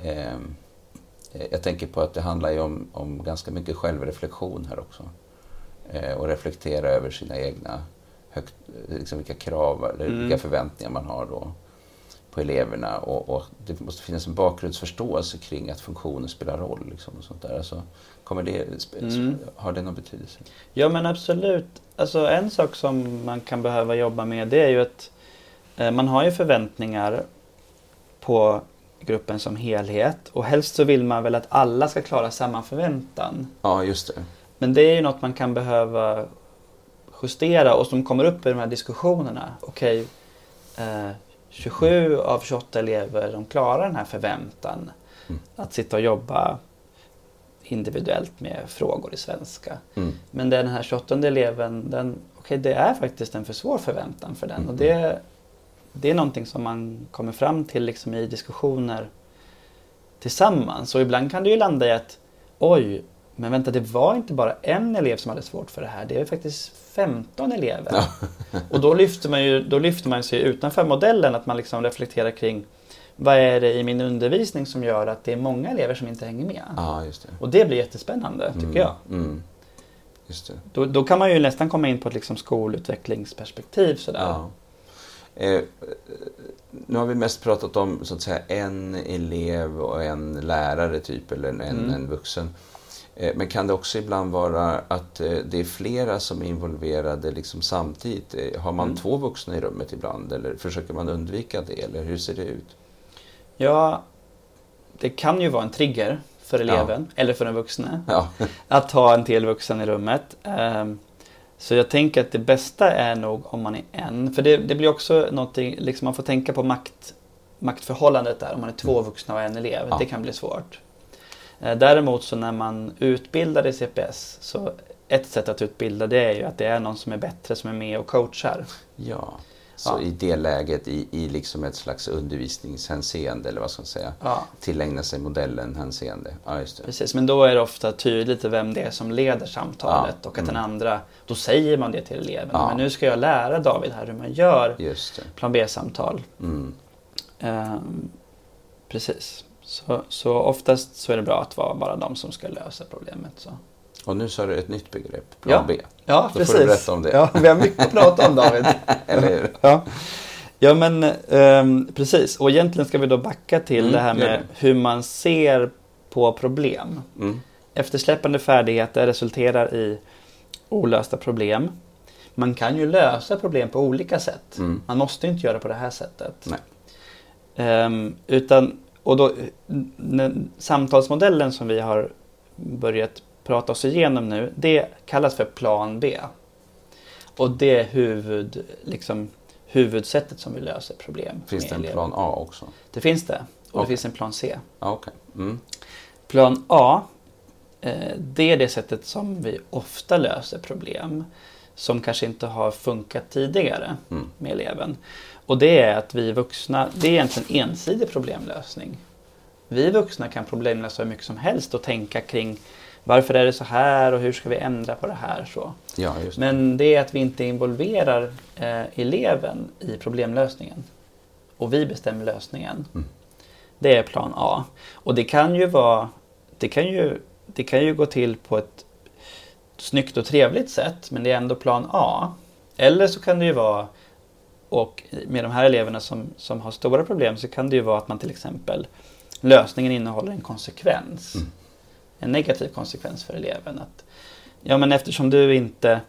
Eh, jag tänker på att det handlar ju om, om ganska mycket självreflektion här också. Eh, och reflektera över sina egna, högt, liksom vilka krav eller Mm. vilka förväntningar man har då på eleverna. Och, och det måste finnas en bakgrundsförståelse kring att funktioner spelar roll. Liksom, och sånt där. Alltså, kommer det, Mm. Har det någon betydelse? Ja men absolut. Alltså en sak som man kan behöva jobba med det är ju att eh, man har ju förväntningar på gruppen som helhet och helst så vill man väl att alla ska klara samma förväntan. Ja, just det. Men det är ju något man kan behöva justera och som kommer upp i de här diskussionerna. Okej, eh, 27 av 28 elever de klarar den här förväntan. Mm. Att sitta och jobba individuellt med frågor i svenska. Mm. Men den här 28 eleven, den, okej, det är faktiskt en för svår förväntan för den. Mm. Och det, det är någonting som man kommer fram till liksom i diskussioner tillsammans. Och ibland kan det ju landa i att oj, men vänta, det var inte bara en elev som hade svårt för det här. Det är faktiskt 15 elever. Och då lyfter man ju då lyfter man sig utanför modellen, att man liksom reflekterar kring vad är det i min undervisning som gör att det är många elever som inte hänger med? Ja, just det. Och det blir jättespännande, tycker Mm, jag. Mm. Just det. Då, då kan man ju nästan komma in på ett liksom skolutvecklingsperspektiv. Sådär. Ja. Eh, nu har vi mest pratat om så att säga en elev och en lärare typ, eller en, Mm. en vuxen. Eh, men kan det också ibland vara att eh, det är flera som är involverade liksom samtidigt? Eh, har man Mm. två vuxna i rummet ibland eller försöker man undvika det eller hur ser det ut? Ja, det kan ju vara en trigger för eleven eller för den vuxne. Ja. Att ha en till vuxen i rummet. Så jag tänker att det bästa är nog om man är en. För det, det blir också någonting, liksom man får tänka på makt, maktförhållandet där. Om man är två vuxna och en elev. Ja. Det kan bli svårt. Eh, Däremot så när man utbildar i CPS så ett sätt att utbilda det är ju att det är någon som är bättre som är med och coachar. ja. Så i det läget, i, i liksom ett slags undervisningshänseende, eller vad ska man säga, tillägna sig modellen hänseende. Ja, just det. precis. Men då är det ofta tydligt vem det är som leder samtalet och att den mm. andra, då säger man det till eleven. Men nu ska jag lära David här hur man gör plan B-samtal. Mm. Ehm, precis. Så, så oftast så är det bra att vara bara de som ska lösa problemet. Så. Och nu sa du ett nytt begrepp, plan Ja. B. Ja, Då får du berätta om det. Ja, vi har mycket att prata om David. (laughs) Eller hur? ja. ja, men ehm, precis. Och egentligen ska vi då backa till Mm, det här med det. hur man ser på problem. Mm. Eftersläppande färdigheter resulterar i olösta problem. Man kan ju lösa problem på olika sätt. Mm. Man måste inte göra på det här sättet. Ehm, utan, och då, samtalsmodellen som vi har börjat prata oss igenom nu, det kallas för plan B. Och det är huvud, liksom, huvudsättet som vi löser problem Finns det en elever. plan A också? Det finns det. Och det Okej. finns en plan C. Ja, okej. Mm. Plan A, eh, det är det sättet som vi ofta löser problem som kanske inte har funkat tidigare Mm. med eleven. Och det är att vi vuxna, det är egentligen ensidig problemlösning. Vi vuxna kan problemlösa hur mycket som helst och tänka kring varför är det så här och hur ska vi ändra på det här. Så. Ja, just det. Men det är att vi inte involverar eh, eleven i problemlösningen. Och vi bestämmer lösningen. Mm. Det är plan A. Och det kan ju vara det kan ju, det kan ju gå till på ett snyggt och trevligt sätt men det är ändå plan A. Eller så kan det ju vara och med de här eleverna som, som har stora problem så kan det ju vara att man till exempel lösningen innehåller en konsekvens. Mm. En negativ konsekvens för eleven. Att, ja men eftersom du inte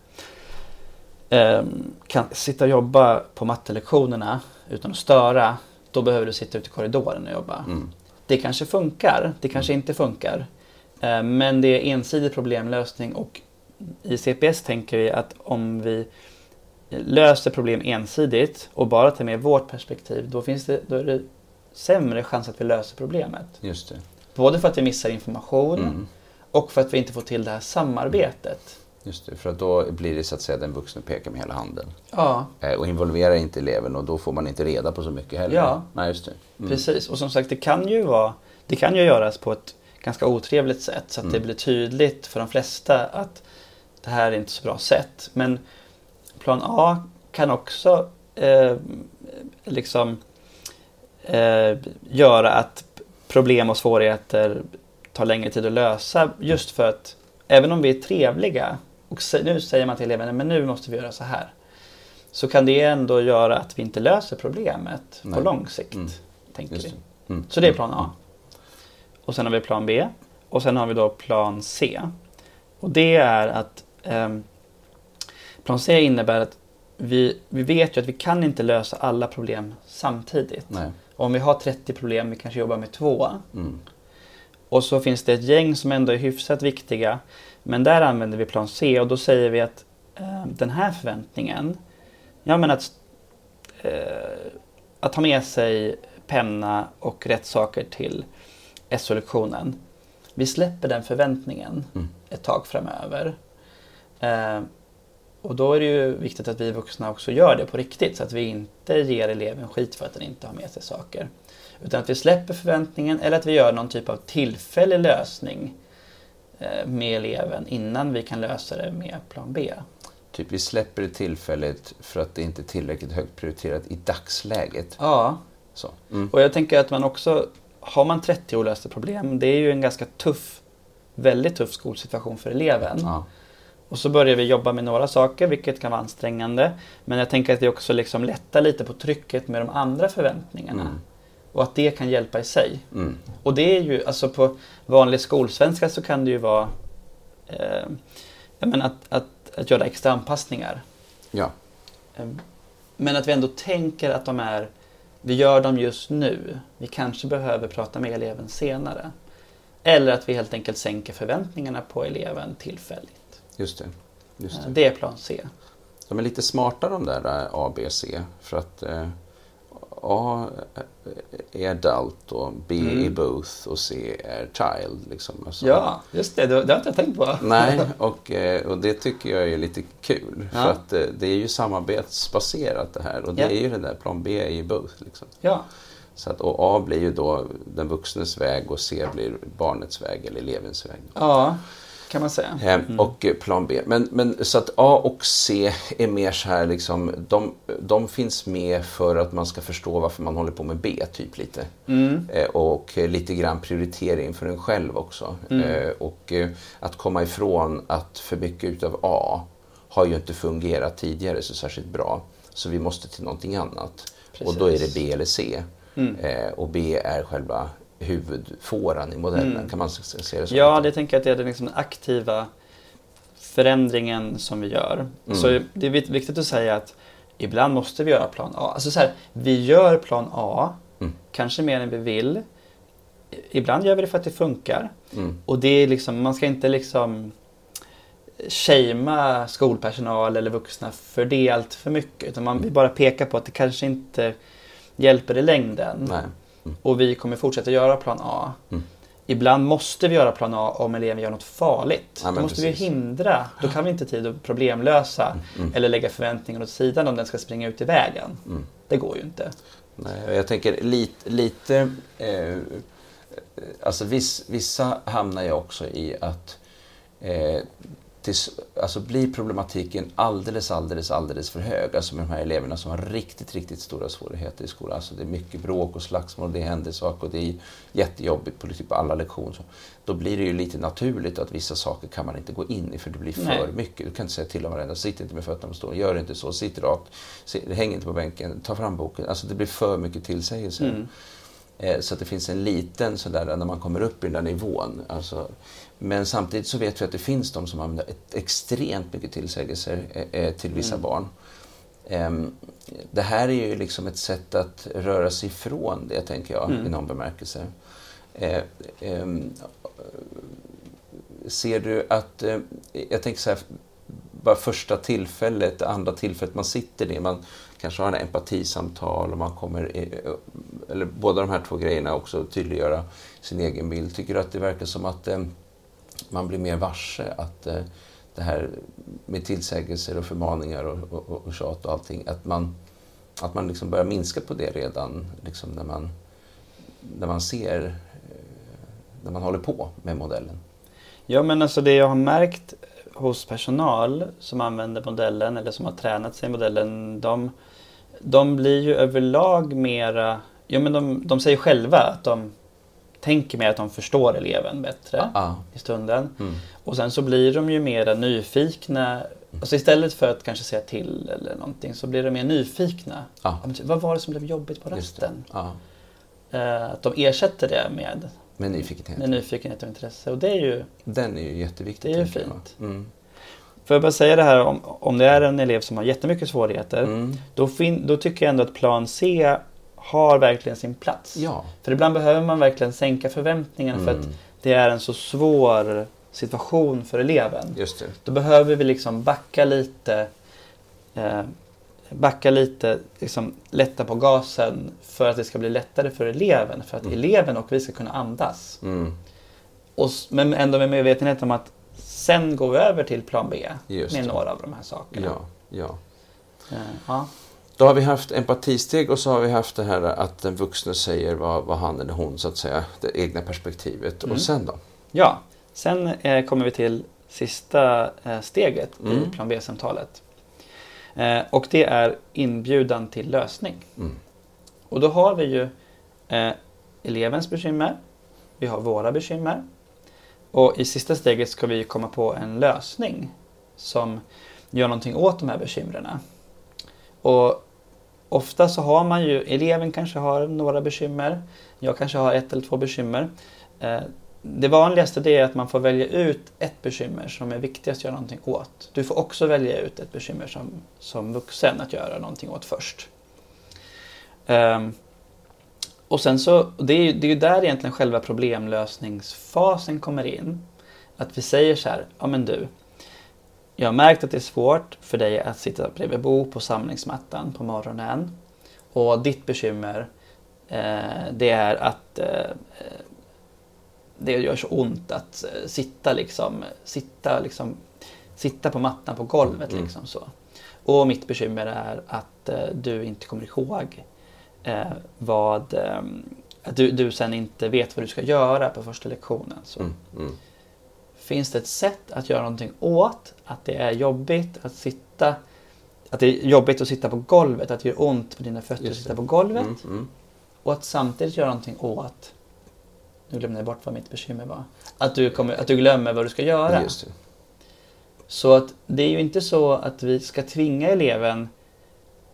ehm, kan sitta och jobba på mattelektionerna utan att störa då behöver du sitta ute i korridoren och jobba. Mm. Det kanske funkar, det kanske inte funkar. Eh, Men det är ensidig problemlösning och i CPS tänker vi att om vi löser problem ensidigt och bara tar med vårt perspektiv då, finns det, då är det sämre chans att vi löser problemet. Just det. Både för att vi missar information Mm. och för att vi inte får till det här samarbetet. Just det. För att då blir det så att säga den vuxne pekar med hela handen. Ja, Eh, Och involverar inte eleven och då får man inte reda på så mycket heller. Ja. Nej, just det. Mm. precis. Och som sagt, det kan ju vara det kan ju göras på ett ganska otrevligt sätt så att det Mm. blir tydligt för de flesta att det här är inte så bra sätt. Men plan A kan också eh, liksom eh, göra att problem och svårigheter tar längre tid att lösa just för att även om vi är trevliga och nu säger man till eleverna men nu måste vi göra så här. Så kan det ändå göra att vi inte löser problemet på Nej. lång sikt. Mm. Tänker Just vi. det. Mm. Så det är plan A. Och sen har vi plan B. Och sen har vi då plan C. Och det är att ehm, plan C innebär att vi, vi vet ju att vi kan inte lösa alla problem samtidigt. Nej. Om vi har 30 problem, vi kanske jobbar med två. Mm. Och så finns det ett gäng som ändå är hyfsat viktiga. Men där använder vi plan C och då säger vi att eh, den här förväntningen, ja men att, eh, att ha med sig penna och rätt saker till SO-lektionen. Vi släpper den förväntningen Mm. ett tag framöver. Eh, och då är det ju viktigt att vi vuxna också gör det på riktigt så att vi inte ger eleven skit för att den inte har med sig saker. Utan att vi släpper förväntningen eller att vi gör någon typ av tillfällig lösning eh, med eleven innan vi kan lösa det med plan B. Typ vi släpper det tillfället för att det inte är tillräckligt högt prioriterat i dagsläget. Ja, Så. Mm. och jag tänker att man också, har man 30 olösta problem, det är ju en ganska tuff, väldigt tuff skolsituation för eleven. Ja. Och så börjar vi jobba med några saker, vilket kan vara ansträngande. Men jag tänker att det också liksom lättar lite på trycket med de andra förväntningarna. Mm. Och att det kan hjälpa i sig. Mm. Och det är ju, alltså på vanlig skolsvenska så kan det ju vara eh, menar att, att, att göra extra anpassningar. ja. Eh, Men att vi ändå tänker att de är, vi gör dem just nu. Vi kanske behöver prata med eleven senare. Eller att vi helt enkelt sänker förväntningarna på eleven tillfälligt. Just det. Just det. Det är plan C. De är lite smarta de där eh, A, B, C. För att eh, A är adult och B Mm. är both och C är child. Liksom. Alltså, Ja, just det. Det, det har inte jag tänkt på. (laughs) Nej, och, eh, och det tycker jag är lite kul. Ja. För att eh, det är ju samarbetsbaserat det här. Och det Ja. är ju den där, plan B är ju both. Liksom. Ja, Så att, och A blir ju då den vuxnes väg och C blir barnets väg eller elevens väg. ja kan man säga. Eh, Och eh, plan B. Men, men så att A och C är mer så här liksom, de, de finns med för att man ska förstå varför man håller på med B, typ lite. Mm. Eh, och eh, lite grann prioritering för en själv också. Eh, och att komma ifrån att för mycket utav A har ju inte fungerat tidigare så särskilt bra. Så vi måste till någonting annat. Och då är det Precis. B eller C. Eh, och B är själva huvudfåran i modellen. Kan man se det så? Ja, det tänker jag att det är den liksom aktiva förändringen som vi gör. Mm. Så det är vik- viktigt att säga att ibland måste vi göra plan A. Alltså så här, vi gör plan A, Mm. kanske mer än vi vill. Ibland gör vi det för att det funkar. Mm. Och det är liksom, man ska inte liksom shamea skolpersonal eller vuxna för det allt för mycket. Utan man vill bara peka på att det kanske inte hjälper i längden. Nej. Och vi kommer fortsätta göra plan A. Mm. Ibland måste vi göra plan A om eleven gör något farligt. Ja, Då måste precis. vi hindra. Då kan vi inte tid att problemlösa Mm. eller lägga förväntningar åt sidan om den ska springa ut i vägen. Mm. Det går ju inte. Nej, jag tänker lite, lite eh, alltså viss, vissa hamnar ju också i att eh, tills, alltså blir problematiken alldeles, alldeles, alldeles för hög, alltså med de här eleverna som har riktigt, riktigt stora svårigheter i skolan. Alltså det är mycket bråk och slagsmål, det händer saker och det är jättejobbigt på typ alla lektioner. Då blir det ju lite naturligt att vissa saker kan man inte gå in i för det blir för Nej. mycket. Du kan inte säga till om varandra, sitt inte med fötterna på stolen, gör inte så, sitt rakt, häng inte på bänken, ta fram boken. Alltså det blir för mycket tillsägelser. Mm. Eh, Så att det finns en liten sådär när man kommer upp i den där nivån. Alltså, men samtidigt så vet vi att det finns de som använder ett extremt mycket tillsägelser eh, eh, till vissa Mm. barn. Ehm, Det här är ju liksom ett sätt att röra sig ifrån det, tänker jag, Mm. i någon bemärkelse. Eh, ehm, Ser du att, jag tänker så här, bara första tillfället, andra tillfället man sitter ner, man kanske har en empatisamtal och man kommer, i- eller båda de här två grejerna också, tydliggöra sin egen bild. Tycker du att det verkar som att eh, man blir mer varse att eh, det här med tillsägelser och förmaningar och, och, och tjat och allting, att man, att man liksom börjar minska på det redan liksom när, man, när man ser, eh, när man håller på med modellen? Ja men alltså det jag har märkt hos personal som använder modellen eller som har tränat sig i modellen. De, de blir ju överlag mera, ja men de, de säger själva att de tänker mer att de förstår eleven bättre Ah, i stunden. mm. Och sen så blir de ju mera nyfikna. Alltså istället för att kanske säga till eller någonting så blir de mer nyfikna. Ah, Vad var det som blev jobbigt på rasten? Ah, Eh, Att de ersätter det med, med nyfikenhet. med nyfikenhet och intresse. Och det är ju Den är ju jätteviktig. Det är ju fint. Mm. Får jag bara säga det här om, om det är en elev som har jättemycket svårigheter. Mm. Då, fin, då tycker jag ändå att plan C har verkligen sin plats. Ja. För ibland behöver man verkligen sänka förväntningarna för att Mm. det är en så svår situation för eleven. Just det. Då behöver vi liksom backa lite. Eh, backa lite, liksom lätta på gasen för att det ska bli lättare för eleven. För att Mm. eleven och vi ska kunna andas. Mm. Och, men ändå med medvetenhet om att sen går vi över till plan B Just med det. några av de här sakerna. Ja, ja. Eh, ja. Då har vi haft empatisteg och så har vi haft det här att den vuxne säger vad, vad han eller hon, så att säga, det egna perspektivet. Mm. Och sen då? ja. Sen eh, kommer vi till sista eh, steget i Mm. plan B-samtalet. Eh, och det är inbjudan till lösning. Mm. Och då har vi ju eh, elevens bekymmer. Vi har våra bekymmer. Och i sista steget ska vi komma på en lösning som gör någonting åt de här bekymren. Och ofta så har man ju, eleven kanske har några bekymmer. Jag kanske har ett eller två bekymmer. Eh, det vanligaste det är att man får välja ut ett bekymmer som är viktigast att göra någonting åt. Du får också välja ut ett bekymmer som, som vuxen att göra någonting åt först. Ehm, och sen så, det är ju det är ju där egentligen själva problemlösningsfasen kommer in. Att vi säger så här, ja men du, jag har märkt att det är svårt för dig att sitta bredvid Bo på samlingsmattan på morgonen. Och ditt bekymmer eh, det är att eh, det gör så ont att eh, sitta liksom, sitta liksom, sitta på mattan på golvet Mm. liksom så. Och mitt bekymmer är att eh, du inte kommer ihåg eh, vad, eh, att du, du sen inte vet vad du ska göra på första lektionen. Så. Mm, mm. Finns det ett sätt att göra någonting åt att det är jobbigt att sitta att det är jobbigt att sitta på golvet, att det gör ont på dina fötter att sitta på golvet. Mm, mm. Och att samtidigt göra någonting åt, nu glömde jag bort vad mitt bekymmer var, att du, kommer, att du glömmer vad du ska göra. Så att det är ju inte så att vi ska tvinga eleven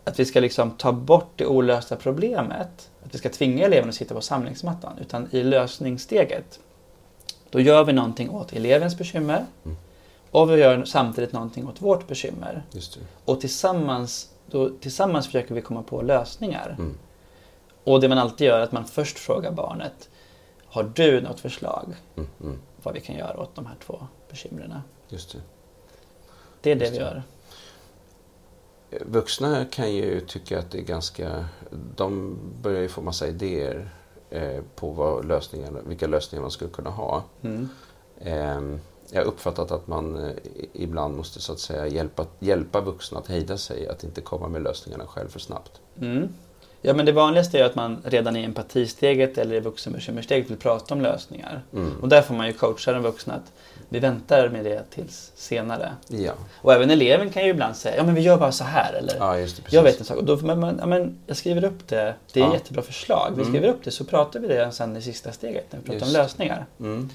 att vi ska liksom ta bort det olösta problemet. Att vi ska tvinga eleven att sitta på samlingsmattan. Utan i lösningssteget, då gör vi någonting åt elevens bekymmer. Mm. Och vi gör samtidigt någonting åt vårt bekymmer. Just det. Och tillsammans, då, tillsammans försöker vi komma på lösningar. Mm. Och det man alltid gör är att man först frågar barnet, har du något förslag Mm, mm. vad vi kan göra åt de här två bekymren? Just det. Det är det Just vi det. gör. Vuxna kan ju tycka att det är ganska... De börjar ju få massa idéer eh, på vad lösningarna, vilka lösningar man skulle kunna ha. Mm. Eh, jag har uppfattat att man eh, ibland måste så att säga hjälpa, hjälpa vuxna att hejda sig, att inte komma med lösningarna själv för snabbt. Mm. Ja, men det vanligaste är att man redan i empatisteget eller i vuxenbekymmersteget vill prata om lösningar. Mm. Och där får man ju coacha den vuxna att vi väntar med det tills senare. Ja, Och även eleven kan ju ibland säga, ja men vi gör bara så här eller ja just det. Jag vet en sak. Och då får man, ja, men jag skriver upp det, det är Ja. ett jättebra förslag. Vi Mm. skriver upp det så pratar vi det sen i sista steget när vi pratar Just. om lösningar. Mm.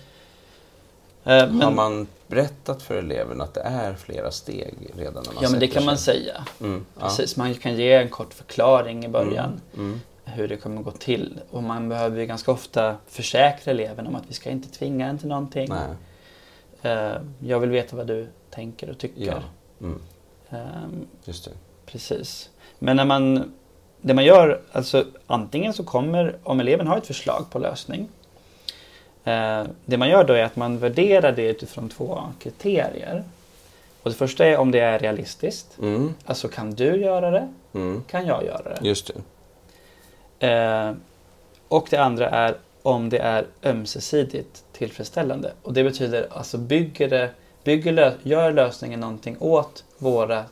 Eh, Har Men, man berättat för eleven att det är flera steg redan när man ja men det kan man sig? säga. Mm. Ja. Precis, man kan ge en kort förklaring i början. Mm. Mm. hur det kommer gå till. Och man behöver ju ganska ofta försäkra eleven om att vi ska inte tvinga en till någonting. Nej. Eh, jag vill veta vad du tänker och tycker. Ja. Mm. Ehm, Just det. precis. Men när man, det man gör, alltså antingen så kommer, om eleven har ett förslag på lösning. Eh, det man gör då är att man värderar det utifrån två kriterier. Och det första är om det är realistiskt. Mm. Alltså kan du göra det? Mm. Kan jag göra det? Just det. Eh, och det andra är om det är ömsesidigt tillfredsställande. Och det betyder alltså bygger det, bygger lö, gör lösningen någonting åt våra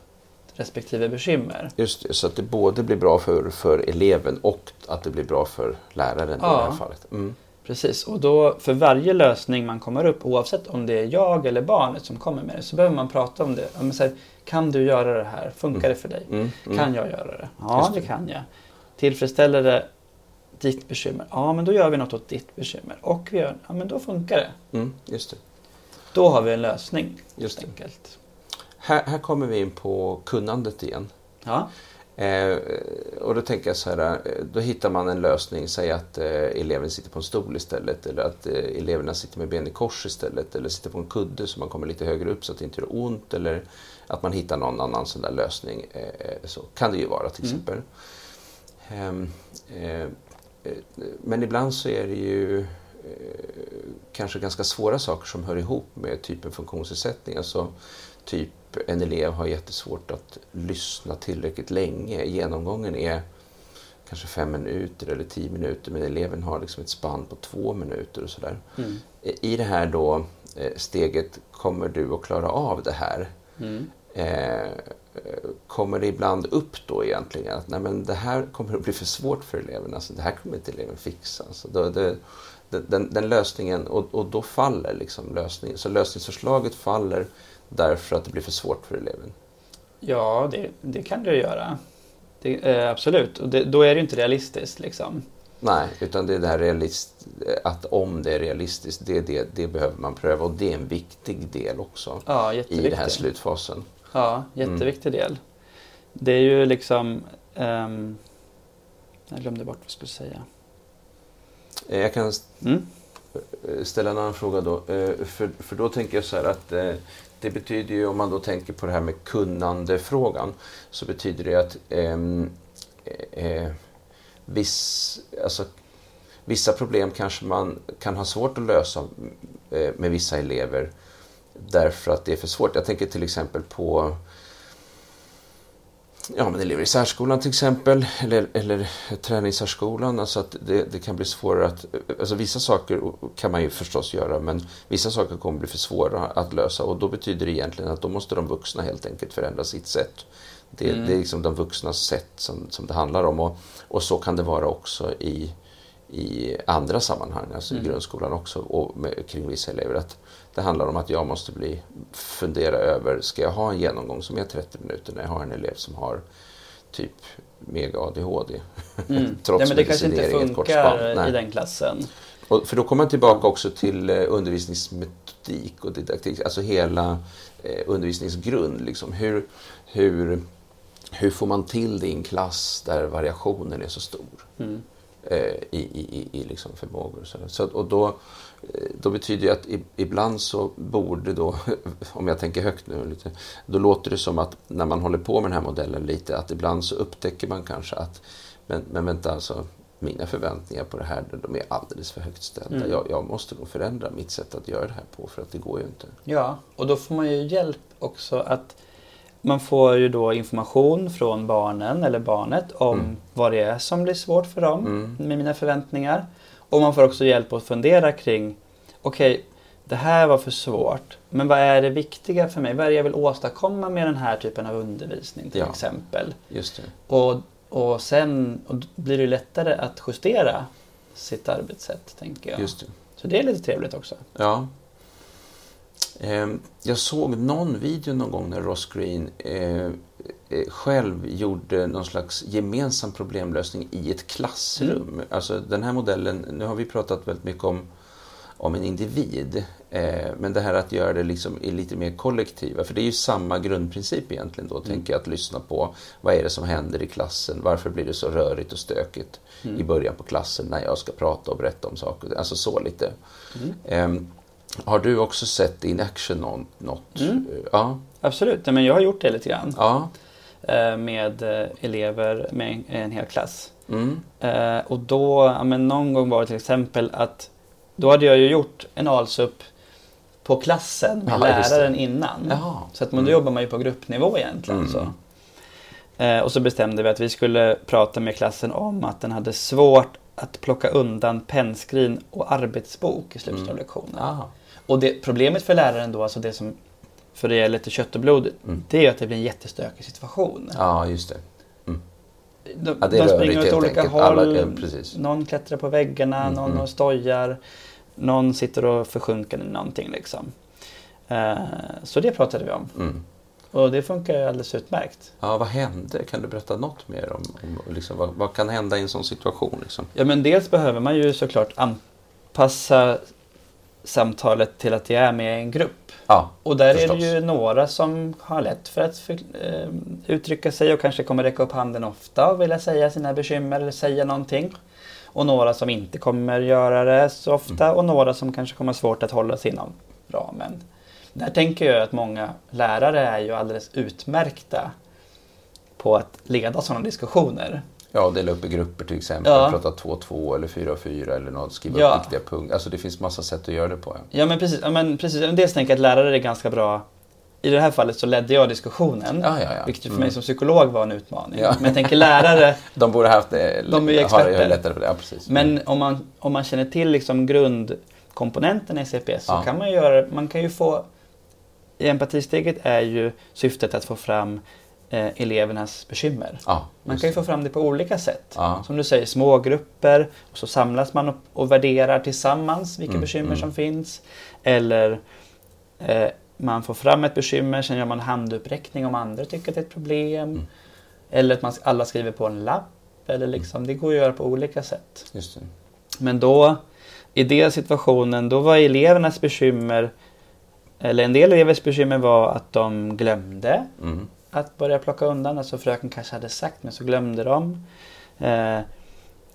respektive bekymmer. Just det, så att det både blir bra för, för eleven och att det blir bra för läraren i Ja. det här fallet. Mm. Precis, och då för varje lösning man kommer upp, oavsett om det är jag eller barnet som kommer med det, så behöver man prata om det. Ja, här, kan du göra det här? Funkar det för dig? Mm. Mm. Kan jag göra det? Ja, det. det. kan jag. Tillfredsställer det ditt bekymmer? Ja, men då gör vi något åt ditt bekymmer. Och vi gör, ja men då funkar det. Mm. Just det. Då har vi en lösning. Just enkelt. Här, här kommer vi in på kunnandet igen. Ja. Eh, och då tänker jag så här, eh, då hittar man en lösning, säg att eh, eleven sitter på en stol istället eller att eh, eleverna sitter med ben i kors istället eller sitter på en kudde så man kommer lite högre upp så att det inte gör ont eller att man hittar någon annan sån där lösning. Eh, eh, så kan det ju vara till Mm. exempel. Eh, men ibland så är det ju kanske ganska svåra saker som hör ihop med typen funktionsnedsättning. Alltså typ en elev har jättesvårt att lyssna tillräckligt länge. Genomgången är kanske fem minuter eller tio minuter men eleven har liksom ett spann på två minuter och sådär. Mm. I det här då eh, steget, kommer du att klara av det här? Mm. Eh, kommer det ibland upp då egentligen att nej, men det här kommer att bli för svårt för eleven, alltså, det här kommer inte eleven fixa. Alltså, då, det, den, den, den lösningen, och, och då faller liksom lösningen. Så lösningsförslaget faller därför att det blir för svårt för eleven. Ja, det, det kan du göra. Det, eh, absolut, och det, då är det inte realistiskt. Liksom. Nej, utan det är det här realist, att om det är realistiskt, det, det, det behöver man pröva och det är en viktig del också Ja, i den här slutfasen. Ja, jätteviktig del. Det är ju liksom... ehm, jag glömde bort vad jag skulle säga. Eh, Jag kan Mm. ställa en annan fråga då. Eh, För, för då tänker jag så här att eh, det betyder ju, om man då tänker på det här med kunnandefrågan, så betyder det att ehm, eh, eh, viss, alltså, vissa problem kanske man kan ha svårt att lösa eh, med vissa elever därför att det är för svårt. Jag tänker till exempel på ja, men elever i särskolan till exempel, eller, eller träningssärskolan. Alltså att det, det, kan bli svårare att... Alltså vissa saker kan man ju förstås göra, men vissa saker kommer bli för svåra att lösa och då betyder det egentligen att då måste de vuxna helt enkelt förändra sitt sätt. Det, mm. det är liksom de vuxnas sätt som, som det handlar om och, och så kan det vara också i, i andra sammanhang, alltså mm. i grundskolan också och med, kring vissa elever. Att det handlar om att jag måste bli, fundera över, ska jag ha en genomgång som är 30 minuter när jag har en elev som har typ mega ADHD? Mm. (laughs) Trots ja, men det kanske inte funkar i den klassen. Och, för då kommer man tillbaka också till eh, undervisningsmetodik och didaktik, alltså hela eh, undervisningsgrund. Liksom. Hur, hur, hur får man till det i en klass där variationen är så stor? Mm. Eh, i, i, i liksom förmågor. Så, så, och då, då betyder det att ibland så borde då, (laughs) om jag tänker högt nu lite, då låter det som att när man håller på med den här modellen lite, att ibland så upptäcker man kanske att, men, men vänta alltså, mina förväntningar på det här, de är alldeles för högt ställda. Mm. Jag, jag, måste nog förändra mitt sätt att göra det här på, för att det går ju inte. Ja, och då får man ju hjälp också att man får ju då information från barnen eller barnet om mm. vad det är som blir svårt för dem mm. med mina förväntningar. Och man får också hjälp att fundera kring, okej, okay, det här var för svårt, men vad är det viktiga för mig? Vad är det jag vill åstadkomma med den här typen av undervisning till ja, exempel? Just det. Och, och sen och blir det lättare att justera sitt arbetssätt, tänker jag. Just det. Så det är lite trevligt också. Ja, Ehm, jag såg någon video någon gång när Ross Green eh, eh, själv gjorde någon slags gemensam problemlösning i ett klassrum. Mm. Alltså den här modellen, nu har vi pratat väldigt mycket om, om en individ. Eh, men det här att göra det liksom i lite mer kollektiva, för det är ju samma grundprincip egentligen då, mm. tänker jag, att lyssna på vad är det som händer i klassen, varför blir det så rörigt och stökigt mm. i början på klassen när jag ska prata och berätta om saker, alltså så lite. Eh, har du också sett in action något? Mm. Ja. Absolut, men jag har gjort det lite grann. Ja. Eh, med eh, elever med en hel klass. Mm. Eh, och då, men någon gång var det till exempel att då hade jag ju gjort en ALSUP på klassen med Aha, läraren innan. Jaha. Så att man, då mm. jobbar man ju på gruppnivå egentligen. Mm. Så. Och så bestämde vi att vi skulle prata med klassen om att den hade svårt att plocka undan pennskrin och arbetsbok i slutet av mm. lektionen. Och det, problemet för läraren då, alltså det som för det är lite kött och blod, mm. det är att det blir en jättestökig situation. Ja, just det. Mm. De, ja, de springer åt olika enkelt. håll, Alla, ja, någon klättrar på väggarna, mm, någon mm. stojar, någon sitter och försjunker i någonting liksom. Uh, så det pratade vi om. Mm. Och det funkar alldeles utmärkt. Ja, vad hände? Kan du berätta något mer om, om liksom, vad, vad, kan hända i en sån situation? Liksom? Ja, men dels behöver man ju såklart anpassa samtalet till att jag är med i en grupp. Ja, och där förstås. är det ju några som har lätt för att för, eh, uttrycka sig och kanske kommer räcka upp handen ofta och vilja säga sina bekymmer eller säga någonting. Och några som inte kommer göra det så ofta mm. och några som kanske kommer svårt att hålla sig inom ramen. Där tänker jag att många lärare är ju alldeles utmärkta på att leda sådana diskussioner. Ja, dela upp i grupper till exempel. Ja. Prata 2-2 eller 4-4 eller något. Skriva ja. upp viktiga punkter. Alltså det finns massa sätt att göra det på. Ja, ja men precis. Ja, men precis. Dels tänker jag att lärare är ganska bra. I det här fallet så ledde jag diskussionen. Ja, ja. Vilket för mm. mig som psykolog var en utmaning. Men jag tänker lärare. (laughs) de borde haft det. De är ju experter. lättare för det. Ja, precis. Men mm. om, man, om man känner till liksom grundkomponenten i CPS så kan man göra, man kan ju få i empatisteget är ju syftet att få fram elevernas bekymmer. Ja, man kan ju få fram det på olika sätt. Ja. Som du säger, små grupper och så samlas man och, och värderar tillsammans vilka mm, bekymmer mm. som finns. Eller eh, man får fram ett bekymmer, sen gör man handuppräckning om andra tycker att det är ett problem. Mm. Eller att man alla skriver på en lapp. Eller liksom, det går att göra på olika sätt. Men då, i den situationen, då var elevernas bekymmer eller en del elevers bekymmer var att de glömde. Mm att börja plocka undan. Alltså fröken kanske hade sagt men så glömde de. Eh,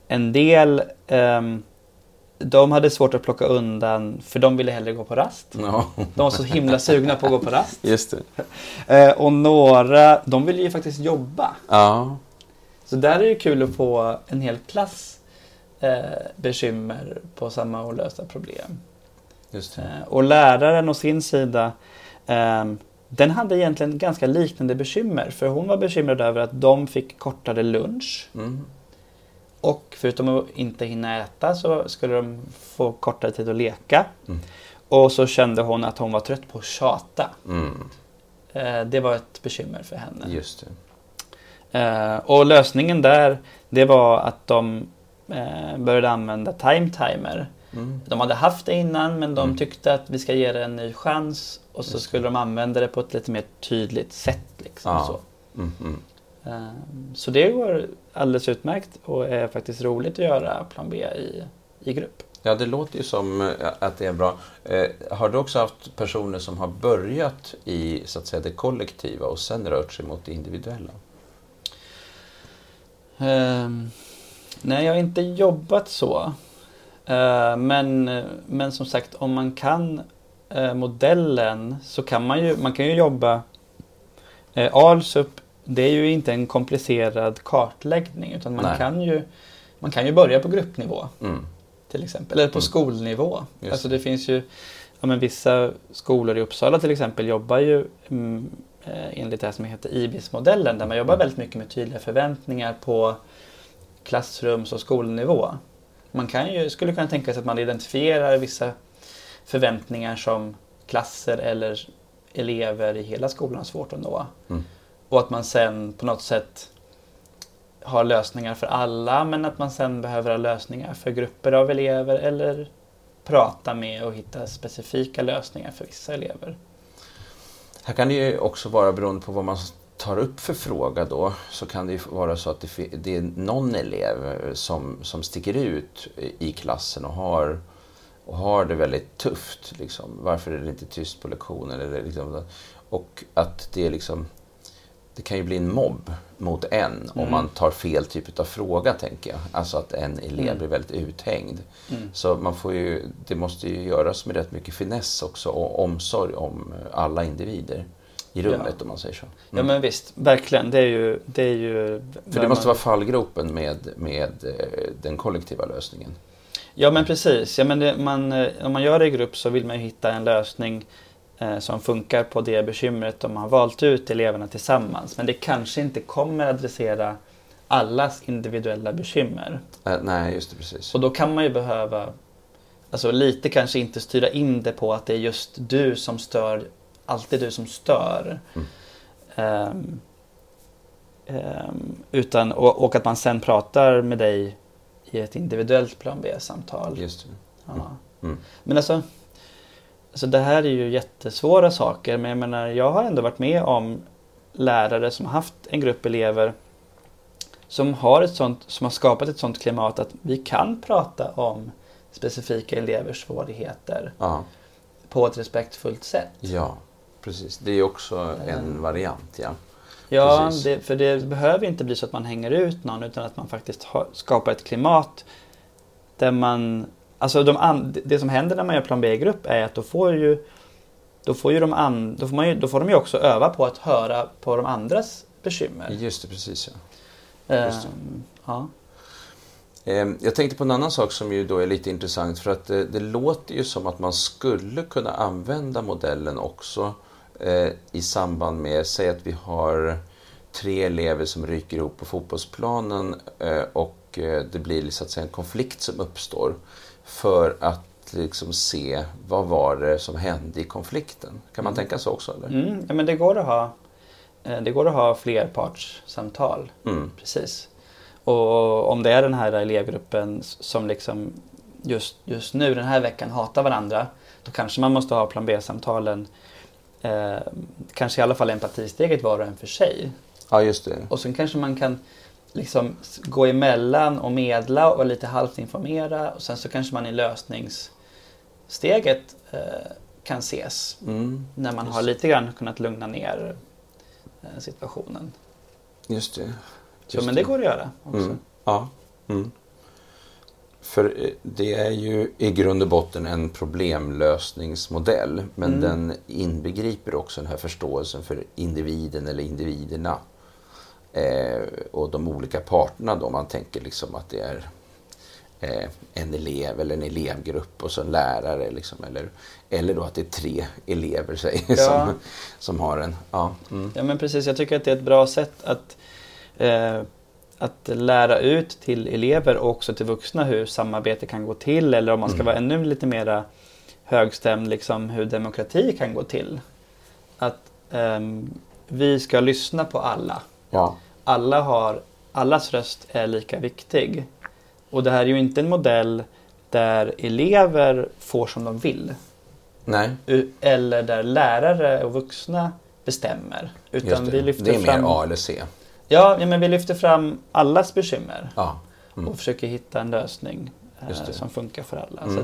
en del eh, de hade svårt att plocka undan för de ville hellre gå på rast. No. De var så himla sugna på att gå på rast. Just det. Eh, och några, de ville ju faktiskt jobba. Ja. Så där är det kul att få en hel klass eh, bekymmer på samma olösta problem. Just det. Eh, och läraren å sin sida, eh, den hade egentligen ganska liknande bekymmer. För hon var bekymrad över att de fick kortare lunch. Mm. Och förutom att inte hinna äta så skulle de få kortare tid att leka. Mm. Och så kände hon att hon var trött på att tjata. Mm. Eh, det var ett bekymmer för henne. Just det. Eh, och lösningen där, det var att de eh, började använda time timer. Mm. De hade haft det innan men de Mm. tyckte att vi ska ge det en ny chans och så skulle de använda det på ett lite mer tydligt sätt. Liksom, Ja. så. Mm. Mm. Eh, så det går alldeles utmärkt och är faktiskt roligt att göra plan B i, i grupp. Ja, det låter ju som eh, att det är bra. Eh, har du också haft personer som har börjat i så att säga, det kollektiva och sen rört sig mot det individuella? Ehm, nej, jag har inte jobbat så. Eh, men, men som sagt, om man kan eh, modellen så kan man ju, man kan ju jobba... Eh, ALSUP, det är ju inte en komplicerad kartläggning utan man Nej. kan, ju, man kan ju börja på gruppnivå Mm. till exempel. Eller på Mm. skolnivå. Just alltså det. finns ju, ja, men vissa skolor i Uppsala till exempel jobbar ju mm, enligt det här som heter IBIS-modellen där man jobbar Mm. väldigt mycket med tydliga förväntningar på klassrums och skolnivå. Man kan ju, skulle kunna tänka sig att man identifierar vissa förväntningar som klasser eller elever i hela skolan har svårt att nå. Mm. Och att man sen på något sätt har lösningar för alla men att man sen behöver ha lösningar för grupper av elever eller prata med och hitta specifika lösningar för vissa elever. Här kan det ju också vara beroende på vad man tar upp för fråga då så kan det ju vara så att det, är någon elev eh, som, som sticker ut i klassen och har, och har det väldigt tufft. Liksom. Varför är det inte tyst på lektionen? Eller liksom, och att det är liksom det kan ju bli en mobb mot en om Mm. man tar fel typ av fråga, tänker jag. Alltså att en elev Mm. blir väldigt uthängd. Mm. Så man får ju, det måste ju göras med rätt mycket finess också och omsorg om alla individer i rummet Ja. om man säger så. Ja Mm. men visst, verkligen. Det är ju... Det är ju För det måste vara fallgropen med, med eh, den kollektiva lösningen. Ja men precis. Ja, men det, man, eh, om man gör det i grupp så vill man ju hitta en lösning eh, som funkar på det bekymret de har valt ut eleverna tillsammans. Men det kanske inte kommer adressera allas individuella bekymmer. Eh, nej, just det, precis. Och då kan man ju behöva Alltså lite kanske inte styra in det på att det är just du som stör, alltid du som stör. Mm. Ehm, ehm, utan, och, och att man sen pratar med dig i ett individuellt plan B-samtal. Just det. Ja. Mm. Men alltså, alltså det här är ju jättesvåra saker men jag menar jag har ändå varit med om lärare som har haft en grupp elever som har, ett sånt, som har skapat ett sånt klimat att vi kan prata om specifika elevers svårigheter Ja, på ett respektfullt sätt. ja, precis. Det är också en Eh. variant, ja. Ja, det, för det behöver inte bli så att man hänger ut någon utan att man faktiskt har, skapar ett klimat där man... Alltså de det som händer när man gör plan B-grupp är att då får ju då får ju de, an, då får man ju, då får de ju också öva på att höra på de andras bekymmer. Just det, precis. Ja. just det. Ehm, ja. Eh, Jag tänkte på en annan sak som ju då är lite intressant för att det, det låter ju som att man skulle kunna använda modellen också eh, i samband med, säg att vi har tre elever som ryker ihop på fotbollsplanen eh, och eh, det blir så att säga en konflikt som uppstår för att liksom se vad var det som hände i konflikten. Kan man Mm. tänka så också? Eller? Mm, ja, men det går att ha, eh, det går att ha flerpartssamtal. Mm. Precis. Och om det är den här elevgruppen som liksom just, just nu den här veckan hatar varandra. Då kanske man måste ha plan B-samtalen. Eh, kanske i alla fall empatisteget var och en för sig. Ja, just det. Och sen kanske man kan liksom gå emellan och medla och lite halvt informera. Och sen så kanske man i lösningssteget eh, kan ses. Mm. När man Just har lite grann kunnat lugna ner eh, situationen. Just det. Så, Just men det går att göra också. Mm. Ja. Mm. För eh, det är ju i grund och botten en problemlösningsmodell. Men Mm. den inbegriper också den här förståelsen för individen eller individerna. Eh, och de olika parterna då. Man tänker liksom att det är eh, en elev eller en elevgrupp och så en lärare. Liksom, eller, eller då att det är tre elever säg, Ja. som, som har en... Ja, mm. Ja men precis, jag tycker att det är ett bra sätt att, eh, att lära ut till elever och också till vuxna hur samarbete kan gå till eller om man ska Mm. vara ännu lite mera högstämd, liksom hur demokrati kan gå till. Att ehm, vi ska lyssna på alla. ja. Alla har, allas röst är lika viktig. Och det här är ju inte en modell där elever får som de vill. Nej, Eller där lärare och vuxna bestämmer. Utan vi lyfter det är fram... mer A eller C. Ja, ja, men vi lyfter fram allas bekymmer Ja. Mm. och försöker hitta en lösning eh, som funkar för alla. Mm. Så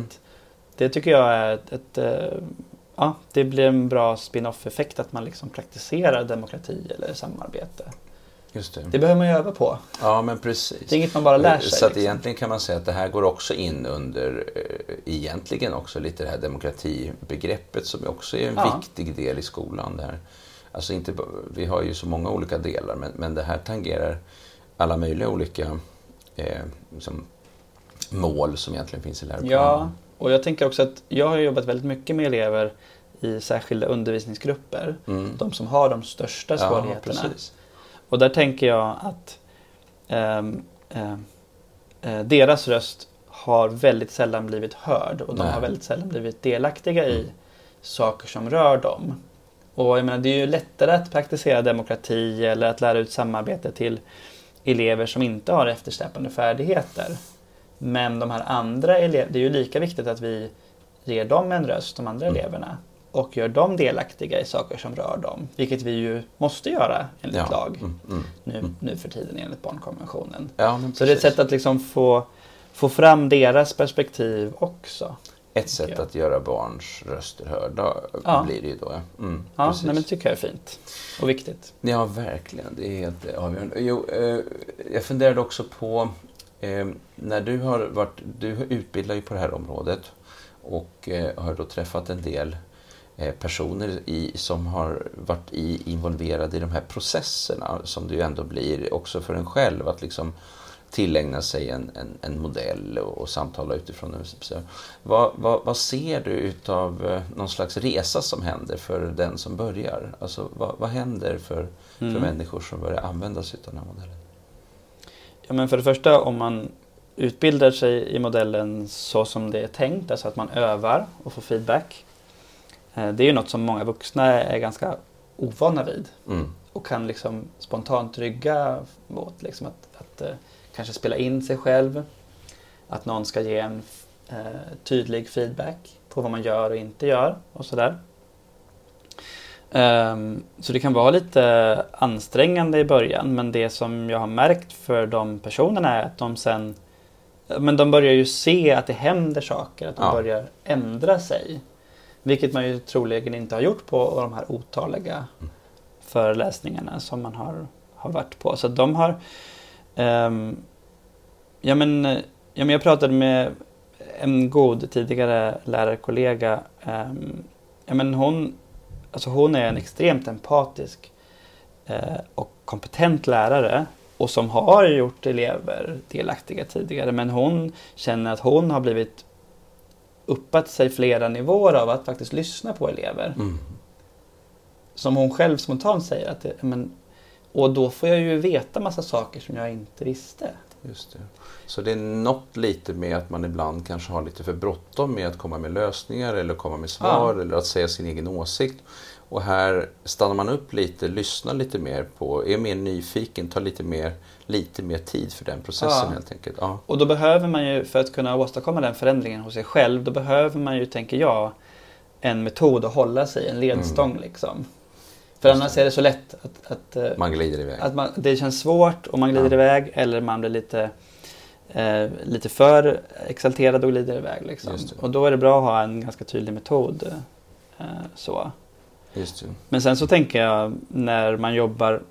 det tycker jag är ett, ett eh, ja, det blir en bra spin-off effekt att man liksom praktiserar demokrati eller samarbete. Just det. Det behöver man ju öva på. Ja, men precis. Det är inget man bara lär sig. Så att liksom. egentligen kan man säga att det här går också in under eh, egentligen också lite det här demokratibegreppet som också är en Ja. viktig del i skolan. Där. Alltså inte, vi har ju så många olika delar men, men det här tangerar alla möjliga olika eh, liksom, mål som egentligen finns i läroplanen. Ja, och jag tänker också att jag har jobbat väldigt mycket med elever i särskilda undervisningsgrupper. Mm. De som har de största Ja, svårigheterna. precis. Och där tänker jag att ehm, eh, deras röst har väldigt sällan blivit hörd och de Nej. har väldigt sällan blivit delaktiga i Mm. saker som rör dem. Och jag menar, det är ju lättare att praktisera demokrati eller att lära ut samarbete till elever som inte har eftersläpande färdigheter. Men de här andra eleverna, det är ju lika viktigt att vi ger dem en röst, de andra Mm. eleverna, och gör dem delaktiga i saker som rör dem. Vilket vi ju måste göra enligt Ja. lag Mm, mm. nu, nu för tiden enligt barnkonventionen. Ja, Så det är ett sätt att liksom få, få fram deras perspektiv också. Ett sätt att göra barns röster hörda Ja. blir det ju då. Mm, Ja, precis. nej, men det tycker jag är fint och viktigt. Ja, verkligen. Det är helt avgörande. Jo, eh, jag funderade också på, eh, när du har varit, du utbildar ju på det här området och eh, har då träffat en del eh, personer i, som har varit i, involverade i de här processerna som det ju ändå blir också för en själv att liksom tillägna sig en, en, en modell och, och samtala utifrån den. Så, vad, vad, vad ser du utav eh, någon slags resa som händer för den som börjar? Alltså, vad, vad händer för, för Mm. människor som börjar använda sig av den här modellen? Ja, men för det första, om man utbildar sig i modellen så som det är tänkt, alltså att man övar och får feedback. eh, Det är ju något som många vuxna är ganska ovana vid Mm. och kan liksom spontant rygga mot. Liksom att, att eh, kanske spela in sig själv. Att någon ska ge en eh, tydlig feedback på vad man gör och inte gör och sådär. Ehm, så det kan vara lite ansträngande i början men det som jag har märkt för de personerna är att de sen men de börjar ju se att det händer saker, att de Ja. börjar ändra sig. Vilket man ju troligen inte har gjort på de här otaliga föreläsningarna som man har, har varit på. Så de har... ehm, ja, men, ja, men jag pratade med en god tidigare lärarkollega. Um, ja, men hon, alltså hon är en extremt empatisk eh, och kompetent lärare och som har gjort elever delaktiga tidigare. Men hon känner att hon har blivit uppat sig flera nivåer av att faktiskt lyssna på elever Mm. som hon själv spontant säger att det, men, och då får jag ju veta massa saker som jag inte visste. Just det. Så det är något lite med att man ibland kanske har lite för bråttom med att komma med lösningar eller komma med svar Ja. eller att säga sin egen åsikt. Och här stannar man upp lite, lyssnar lite mer på, är mer nyfiken, tar lite mer, lite mer tid för den processen Ja. helt enkelt. Ja. Och då behöver man ju, för att kunna åstadkomma den förändringen hos sig själv, då behöver man ju, tänker jag, en metod att hålla sig en ledstång liksom. För annars är det så lätt att, att, eh, Man glider iväg. att man, det känns svårt och man glider Ja. iväg eller man blir lite, eh, lite för exalterad och glider iväg. Liksom. Och då är det bra att ha en ganska tydlig metod. Eh, så. Men sen så tänker jag när man jobbar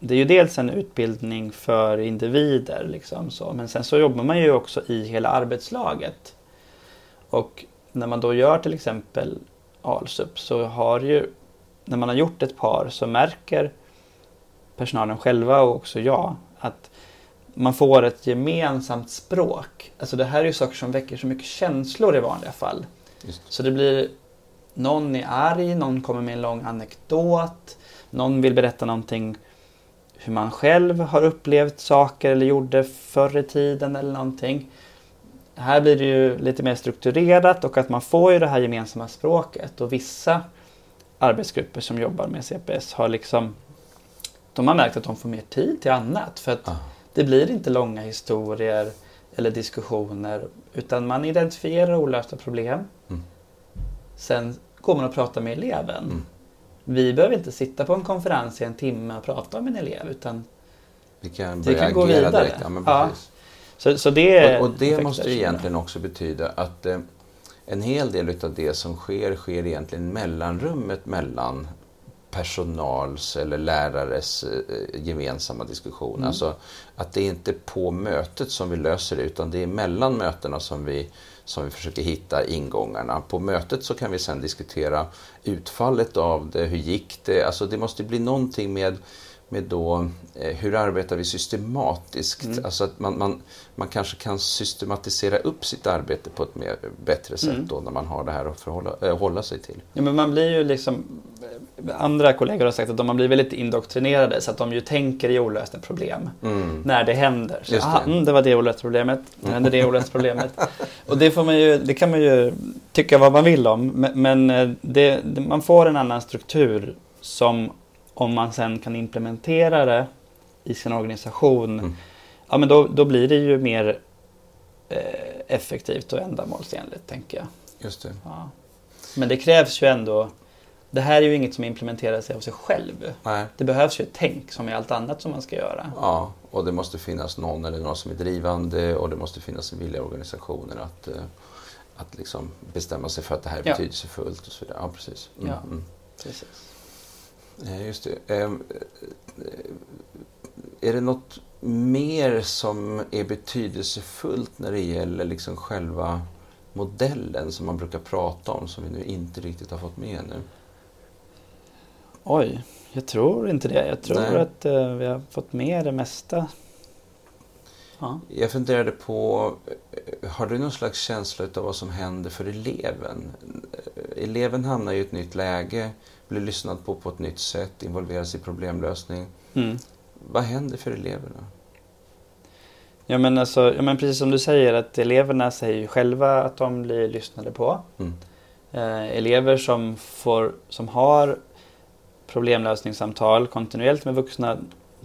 Det är ju dels en utbildning för individer liksom så, men sen så jobbar man ju också i hela arbetslaget. Och när man då gör till exempel ALSUP så har ju när man har gjort ett par så märker personalen själva och också jag att man får ett gemensamt språk. Alltså det här är ju saker som väcker så mycket känslor i vanliga fall. Just. Så det blir någon är arg, någon kommer med en lång anekdot, någon vill berätta någonting hur man själv har upplevt saker eller gjorde förr i tiden eller någonting. Här blir det ju lite mer strukturerat och att man får ju det här gemensamma språket och vissa arbetsgrupper som jobbar med CPS har liksom de har märkt att de får mer tid till annat för att Ah. det blir inte långa historier eller diskussioner utan man identifierar olösta problem. Mm. Sen går man och pratar med eleven. Mm. Vi behöver inte sitta på en konferens i en timme och prata med en elev utan Vi kan börja kan gå vidare. direkt. Ja, men Ja. så, så det Och, och det måste egentligen också betyda att eh, en hel del utav det som sker, sker egentligen mellanrummet mellan personals eller lärares eh, gemensamma diskussion. Mm. Alltså att det är inte på mötet som vi löser det utan det är mellan mötena som vi, som vi försöker hitta ingångarna. På mötet så kan vi sen diskutera utfallet av det, hur gick det? Alltså det måste bli någonting med med då, eh, hur arbetar vi systematiskt? Mm. Alltså att man, man, man kanske kan systematisera upp sitt arbete på ett mer, bättre sätt Mm. då när man har det här att förhålla, äh, hålla sig till. Ja, men man blir ju liksom... Andra kollegor har sagt att de har blivit lite indoktrinerade så att de ju tänker i olösta problem Mm. när det händer. Så, Just det. aha, mm, det var det olösta problemet, (laughs) nu hände det olösta problemet. Och det, får man ju, det kan man ju tycka vad man vill om, men, men eh, det, man får en annan struktur som om man sen kan implementera det i sin organisation, Mm. ja men då, då blir det ju mer eh, effektivt och ändamålsenligt tänker jag. Just det. Ja. Men det krävs ju ändå... Det här är ju inget som implementerar sig av sig själv. Nej. Det behövs ju ett tänk som i allt annat som man ska göra. Ja, och det måste finnas någon eller några som är drivande och det måste finnas en vilja i organisationer att, eh, att liksom bestämma sig för att det här är Ja. betydelsefullt och så vidare. Ja, precis. Mm, Ja. mm. Precis. Just det. Ehm, eh, Är det något mer som är betydelsefullt när det gäller liksom själva modellen som man brukar prata om som vi nu inte riktigt har fått med nu? Oj, jag tror inte det. Jag tror Nej. att eh, vi har fått med det mesta. Ja. Jag funderade på, eh, har du någon slags känsla av vad som händer för eleven? Eleven hamnar i ett nytt läge, blir lyssnad på på ett nytt sätt, involveras i problemlösning. Mm. Vad händer för eleverna? Ja, men alltså, ja, men precis som du säger att eleverna säger själva att de blir lyssnade på. Mm. Eh, elever som, får, som har problemlösningssamtal kontinuerligt med vuxna,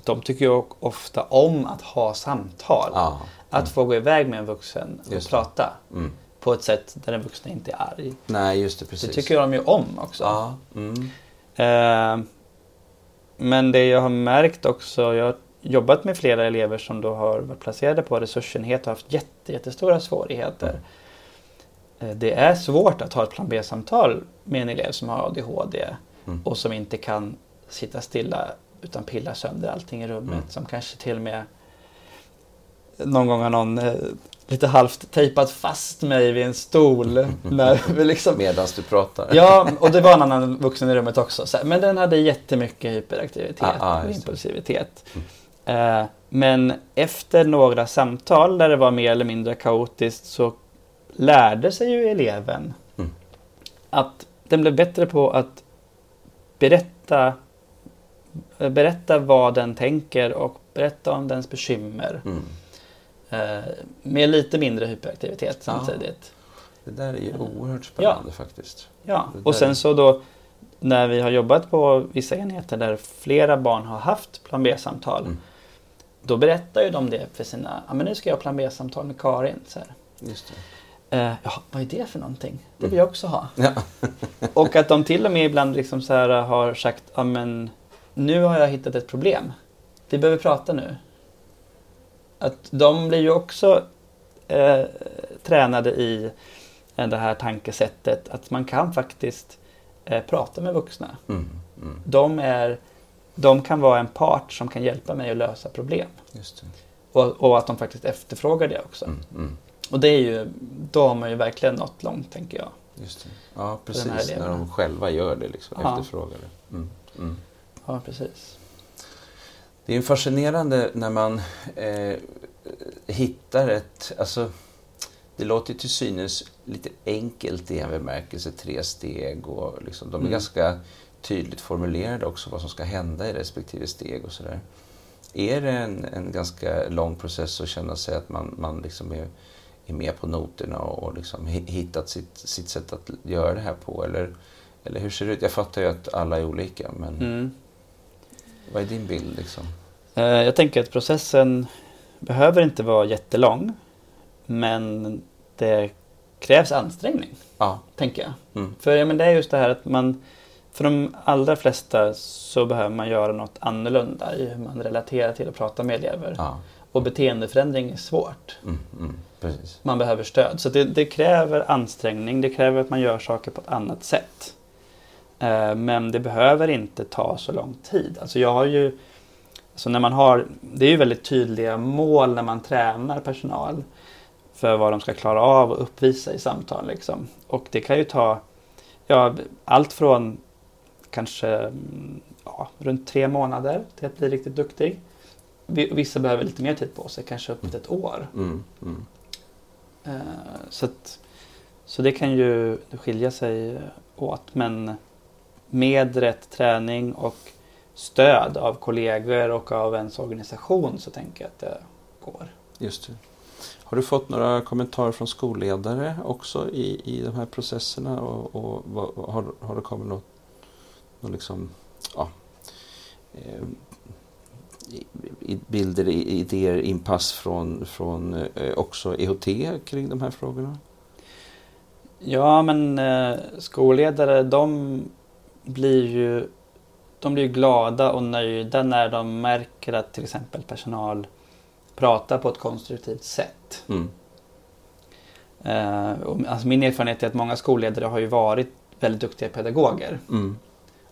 de tycker ju ofta om att ha samtal. Ja. Att få gå iväg med en vuxen och prata Mm. På ett sätt där den vuxna inte är arg. Nej, just det, precis. Det tycker de ju om också. Ja. Mm. Eh, men det jag har märkt också, jag har jobbat med flera elever som då har varit placerade på resursenhet och haft jätte, jättestora svårigheter. Eh, Det är svårt att ha ett plan B-samtal med en elev som har ADHD Mm. och som inte kan sitta stilla utan pilla sönder allting i rummet. Mm. Som kanske till och med någon gång har någon eh, lite halvt tejpat fast mig vid en stol. (laughs) när vi liksom, Medan du pratar. Ja, och det var en annan vuxen i rummet också. Så Men den hade jättemycket hyperaktivitet Ah, ah, och impulsivitet. Eh, men efter några samtal där det var mer eller mindre kaotiskt så lärde sig ju eleven Mm. att den blev bättre på att berätta, eh, berätta vad den tänker och berätta om dens bekymmer. Mm. Eh, med lite mindre hyperaktivitet samtidigt. Det där är ju oerhört spännande faktiskt. Ja, och sen så då när vi har jobbat på vissa enheter där flera barn har haft plan B-samtal. Mm. Då berättar ju de det för sina, ja men nu ska jag ha plan B-samtal med Karin. Så här. Just det. Eh, ja, vad är det för någonting? Det Mm. vill jag också ha. Ja. (laughs) Och att de till och med ibland liksom så här har sagt, ja men nu har jag hittat ett problem. Vi behöver prata nu. Att de blir ju också eh, tränade i eh, det här tankesättet att man kan faktiskt eh, prata med vuxna. Mm. Mm. De, är, de kan vara en part som kan hjälpa mig att lösa problem. Och, och att de faktiskt efterfrågar det också. Mm. Mm. Och det är ju, då har man ju verkligen nått långt tänker jag. Ja, precis. När de själva gör det, liksom, Ja. efterfrågar det. Mm. Mm. Ja, precis. Det är fascinerande när man eh, hittar ett... Alltså, det låter till synes lite enkelt i en bemärkelse, tre steg och liksom, de är mm. ganska tydligt formulerade också vad som ska hända i respektive steg och sådär. Är det en, en ganska lång process att känna sig att man, man liksom är, är med på noterna och, och liksom hittat sitt, sitt sätt att göra det här på? Eller, eller hur ser det ut? Jag fattar ju att alla är olika, men mm. Vad är din bild? Liksom? Eh, jag tänker att processen behöver inte vara jättelång, men det krävs ansträngning, ja. tänker jag. Mm. För ja, men det är just det här att man för de allra flesta så behöver man göra något annorlunda i hur man relaterar till att prata med elever. Ja. Och beteendeförändring är svårt. Mm, mm, man behöver stöd. Så det, det, kräver ansträngning, det kräver att man gör saker på ett annat sätt. Eh, men det behöver inte ta så lång tid. Alltså jag har ju, alltså när man har, det är ju väldigt tydliga mål när man tränar personal för vad de ska klara av och uppvisa i samtal. Liksom. Och det kan ju ta ja, allt från kanske mm, ja, runt tre månader till att bli riktigt duktig. Vissa behöver lite mer tid på sig, kanske upp till ett år. Mm, mm. Uh, så, att, så det kan ju skilja sig åt. Men med rätt träning och stöd av kollegor och av ens organisation så tänker jag att det går. Just det. Har du fått några kommentarer från skolledare också i, i de här processerna? Och, och vad, har, har det kommit något och liksom, ja, eh, bilder, idéer, inpass från, från eh, också EHT kring de här frågorna? Ja, men eh, skolledare de blir ju de blir glada och nöjda när de märker att till exempel personal pratar på ett konstruktivt sätt. Mm. Eh, alltså min erfarenhet är att många skolledare har ju varit väldigt duktiga pedagoger. Mm.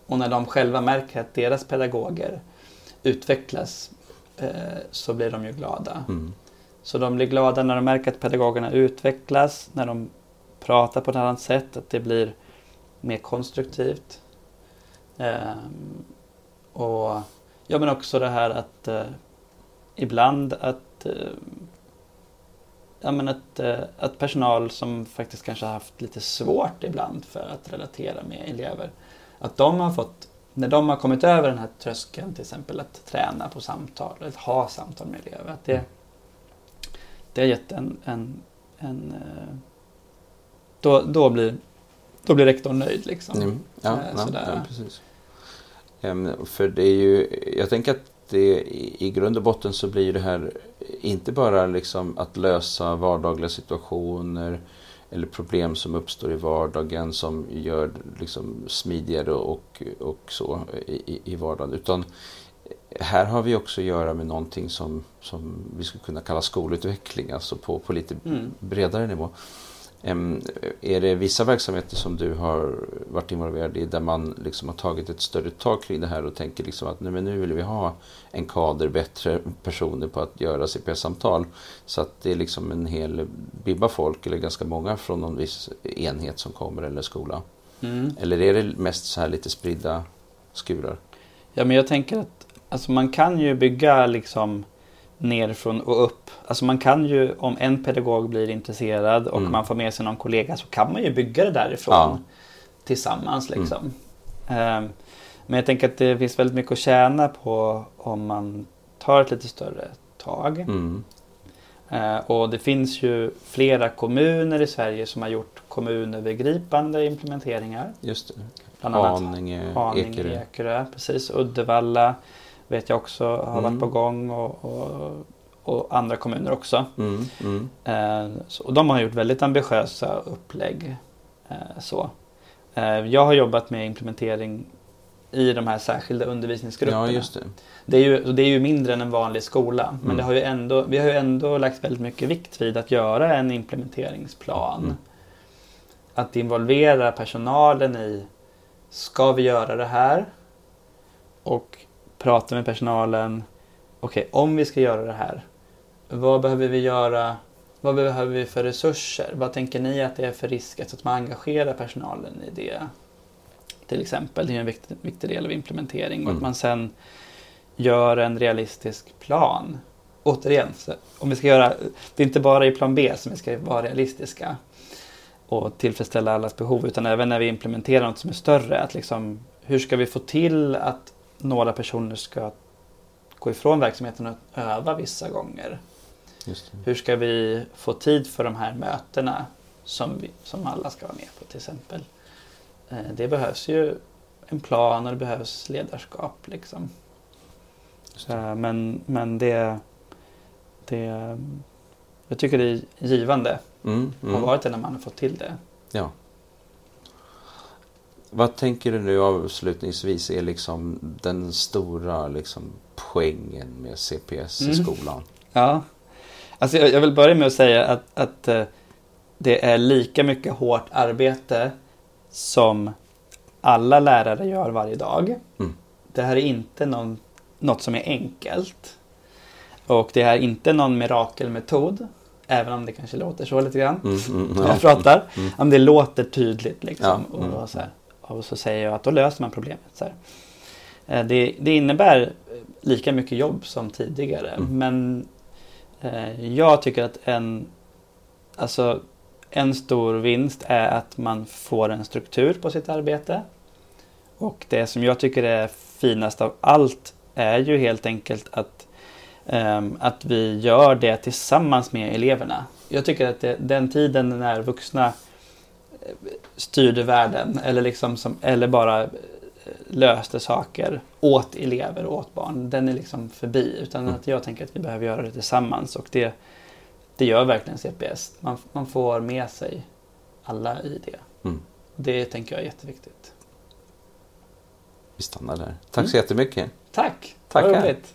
Och när de själva märker att deras pedagoger utvecklas eh, så blir de ju glada. Mm. Så de blir glada när de märker att pedagogerna utvecklas, när de pratar på ett annat sätt, att det blir mer konstruktivt. Eh, och ja, men också det här att eh, ibland att eh, ja, men att, eh, att personal som faktiskt kanske har haft lite svårt ibland för att relatera med elever att de har fått, när de har kommit över den här tröskeln till exempel att träna på samtal, eller ha samtal med elever, att det, det har gett en, en, en eh, då, då, blir, då blir rektorn nöjd liksom. Mm. Ja, eh, ja, ja, precis. Um, för det är ju, jag tänker att det, i grund och botten så blir det här inte bara liksom att lösa vardagliga situationer eller problem som uppstår i vardagen som gör liksom smidigare och, och så i, i vardagen. Utan här har vi också att göra med någonting som, som vi skulle kunna kalla skolutveckling, alltså på, på lite mm. bredare nivå. Är det vissa verksamheter som du har varit involverad i där man liksom har tagit ett större tag kring det här och tänker liksom att nej, men nu vill vi ha en kader bättre personer på att göra CPS-samtal så att det är liksom en hel bibba folk eller ganska många från någon viss enhet som kommer eller skola? Mm. Eller är det mest så här lite spridda skurar? Ja men jag tänker att alltså man kan ju bygga liksom nerifrån och upp. Alltså man kan ju, om en pedagog blir intresserad och mm. man får med sig någon kollega så kan man ju bygga det därifrån ja. tillsammans. Mm. Liksom. Mm. men jag tänker att det finns väldigt mycket att tjäna på om man tar ett lite större tag. Mm. Uh, och det finns ju flera kommuner i Sverige som har gjort kommunövergripande implementeringar. Just det. Bland Haninge, Haninge Ekerö. Ekerö. Precis, Uddevalla vet jag också har mm. varit på gång och, och, och andra kommuner också. Mm. Mm. Eh, så, och de har gjort väldigt ambitiösa upplägg. Eh, så. Eh, jag har jobbat med implementering i de här särskilda undervisningsgrupperna. Ja, just det. Det, är ju, det är ju mindre än en vanlig skola. Men mm. det har ju ändå, vi har ju ändå lagt väldigt mycket vikt vid att göra en implementeringsplan. Mm. Att involvera personalen i, ska vi göra det här? Och prata med personalen. Okej, okay, om vi ska göra det här, vad behöver vi göra? Vad behöver vi för resurser? Vad tänker ni att det är för risk? Att man engagerar personalen i det. Till exempel, det är en viktig, viktig del av implementering. Mm. Och att mm. man sen gör en realistisk plan. Återigen, om vi ska göra, det är inte bara i plan B som vi ska vara realistiska och tillfredsställa allas behov utan även när vi implementerar något som är större. Att liksom, hur ska vi få till att några personer ska gå ifrån verksamheten och öva vissa gånger? Hur ska vi få tid för de här mötena som, vi, som alla ska vara med på till exempel? Eh, det behövs ju en plan och det behövs ledarskap. Liksom. Det. Men, men det, det, jag tycker det är givande mm, mm. har varit det när man har fått till det. Ja. Vad tänker du nu avslutningsvis är liksom den stora liksom poängen med CPS mm. i skolan? Ja, alltså jag, jag, vill börja med att säga att, att uh, det är lika mycket hårt arbete som alla lärare gör varje dag. Mm. Det här är inte någon, något som är enkelt. Och det är inte någon mirakelmetod. Även om det kanske låter så lite grann mm, mm, när jag pratar. Mm. Om det låter tydligt liksom. Ja, och, så här, och, så säger jag att då löser man problemet. Så eh, det, det, innebär lika mycket jobb som tidigare. Mm. Men eh, jag tycker att en, alltså, en stor vinst är att man får en struktur på sitt arbete. Och det som jag tycker är finast av allt är ju helt enkelt att Ehm, att vi gör det tillsammans med eleverna. Jag tycker att det, den tiden när vuxna styrde världen eller, liksom som, eller bara eh, löste saker åt elever och åt barn. Den är liksom förbi. Utan mm. att jag tänker att vi behöver göra det tillsammans. Och det, det gör verkligen CPS. Man, man får med sig alla i det. Mm. Det tänker jag är jätteviktigt. Vi stannar där. Tack mm. så jättemycket. Tack. Tack. Vad roligt.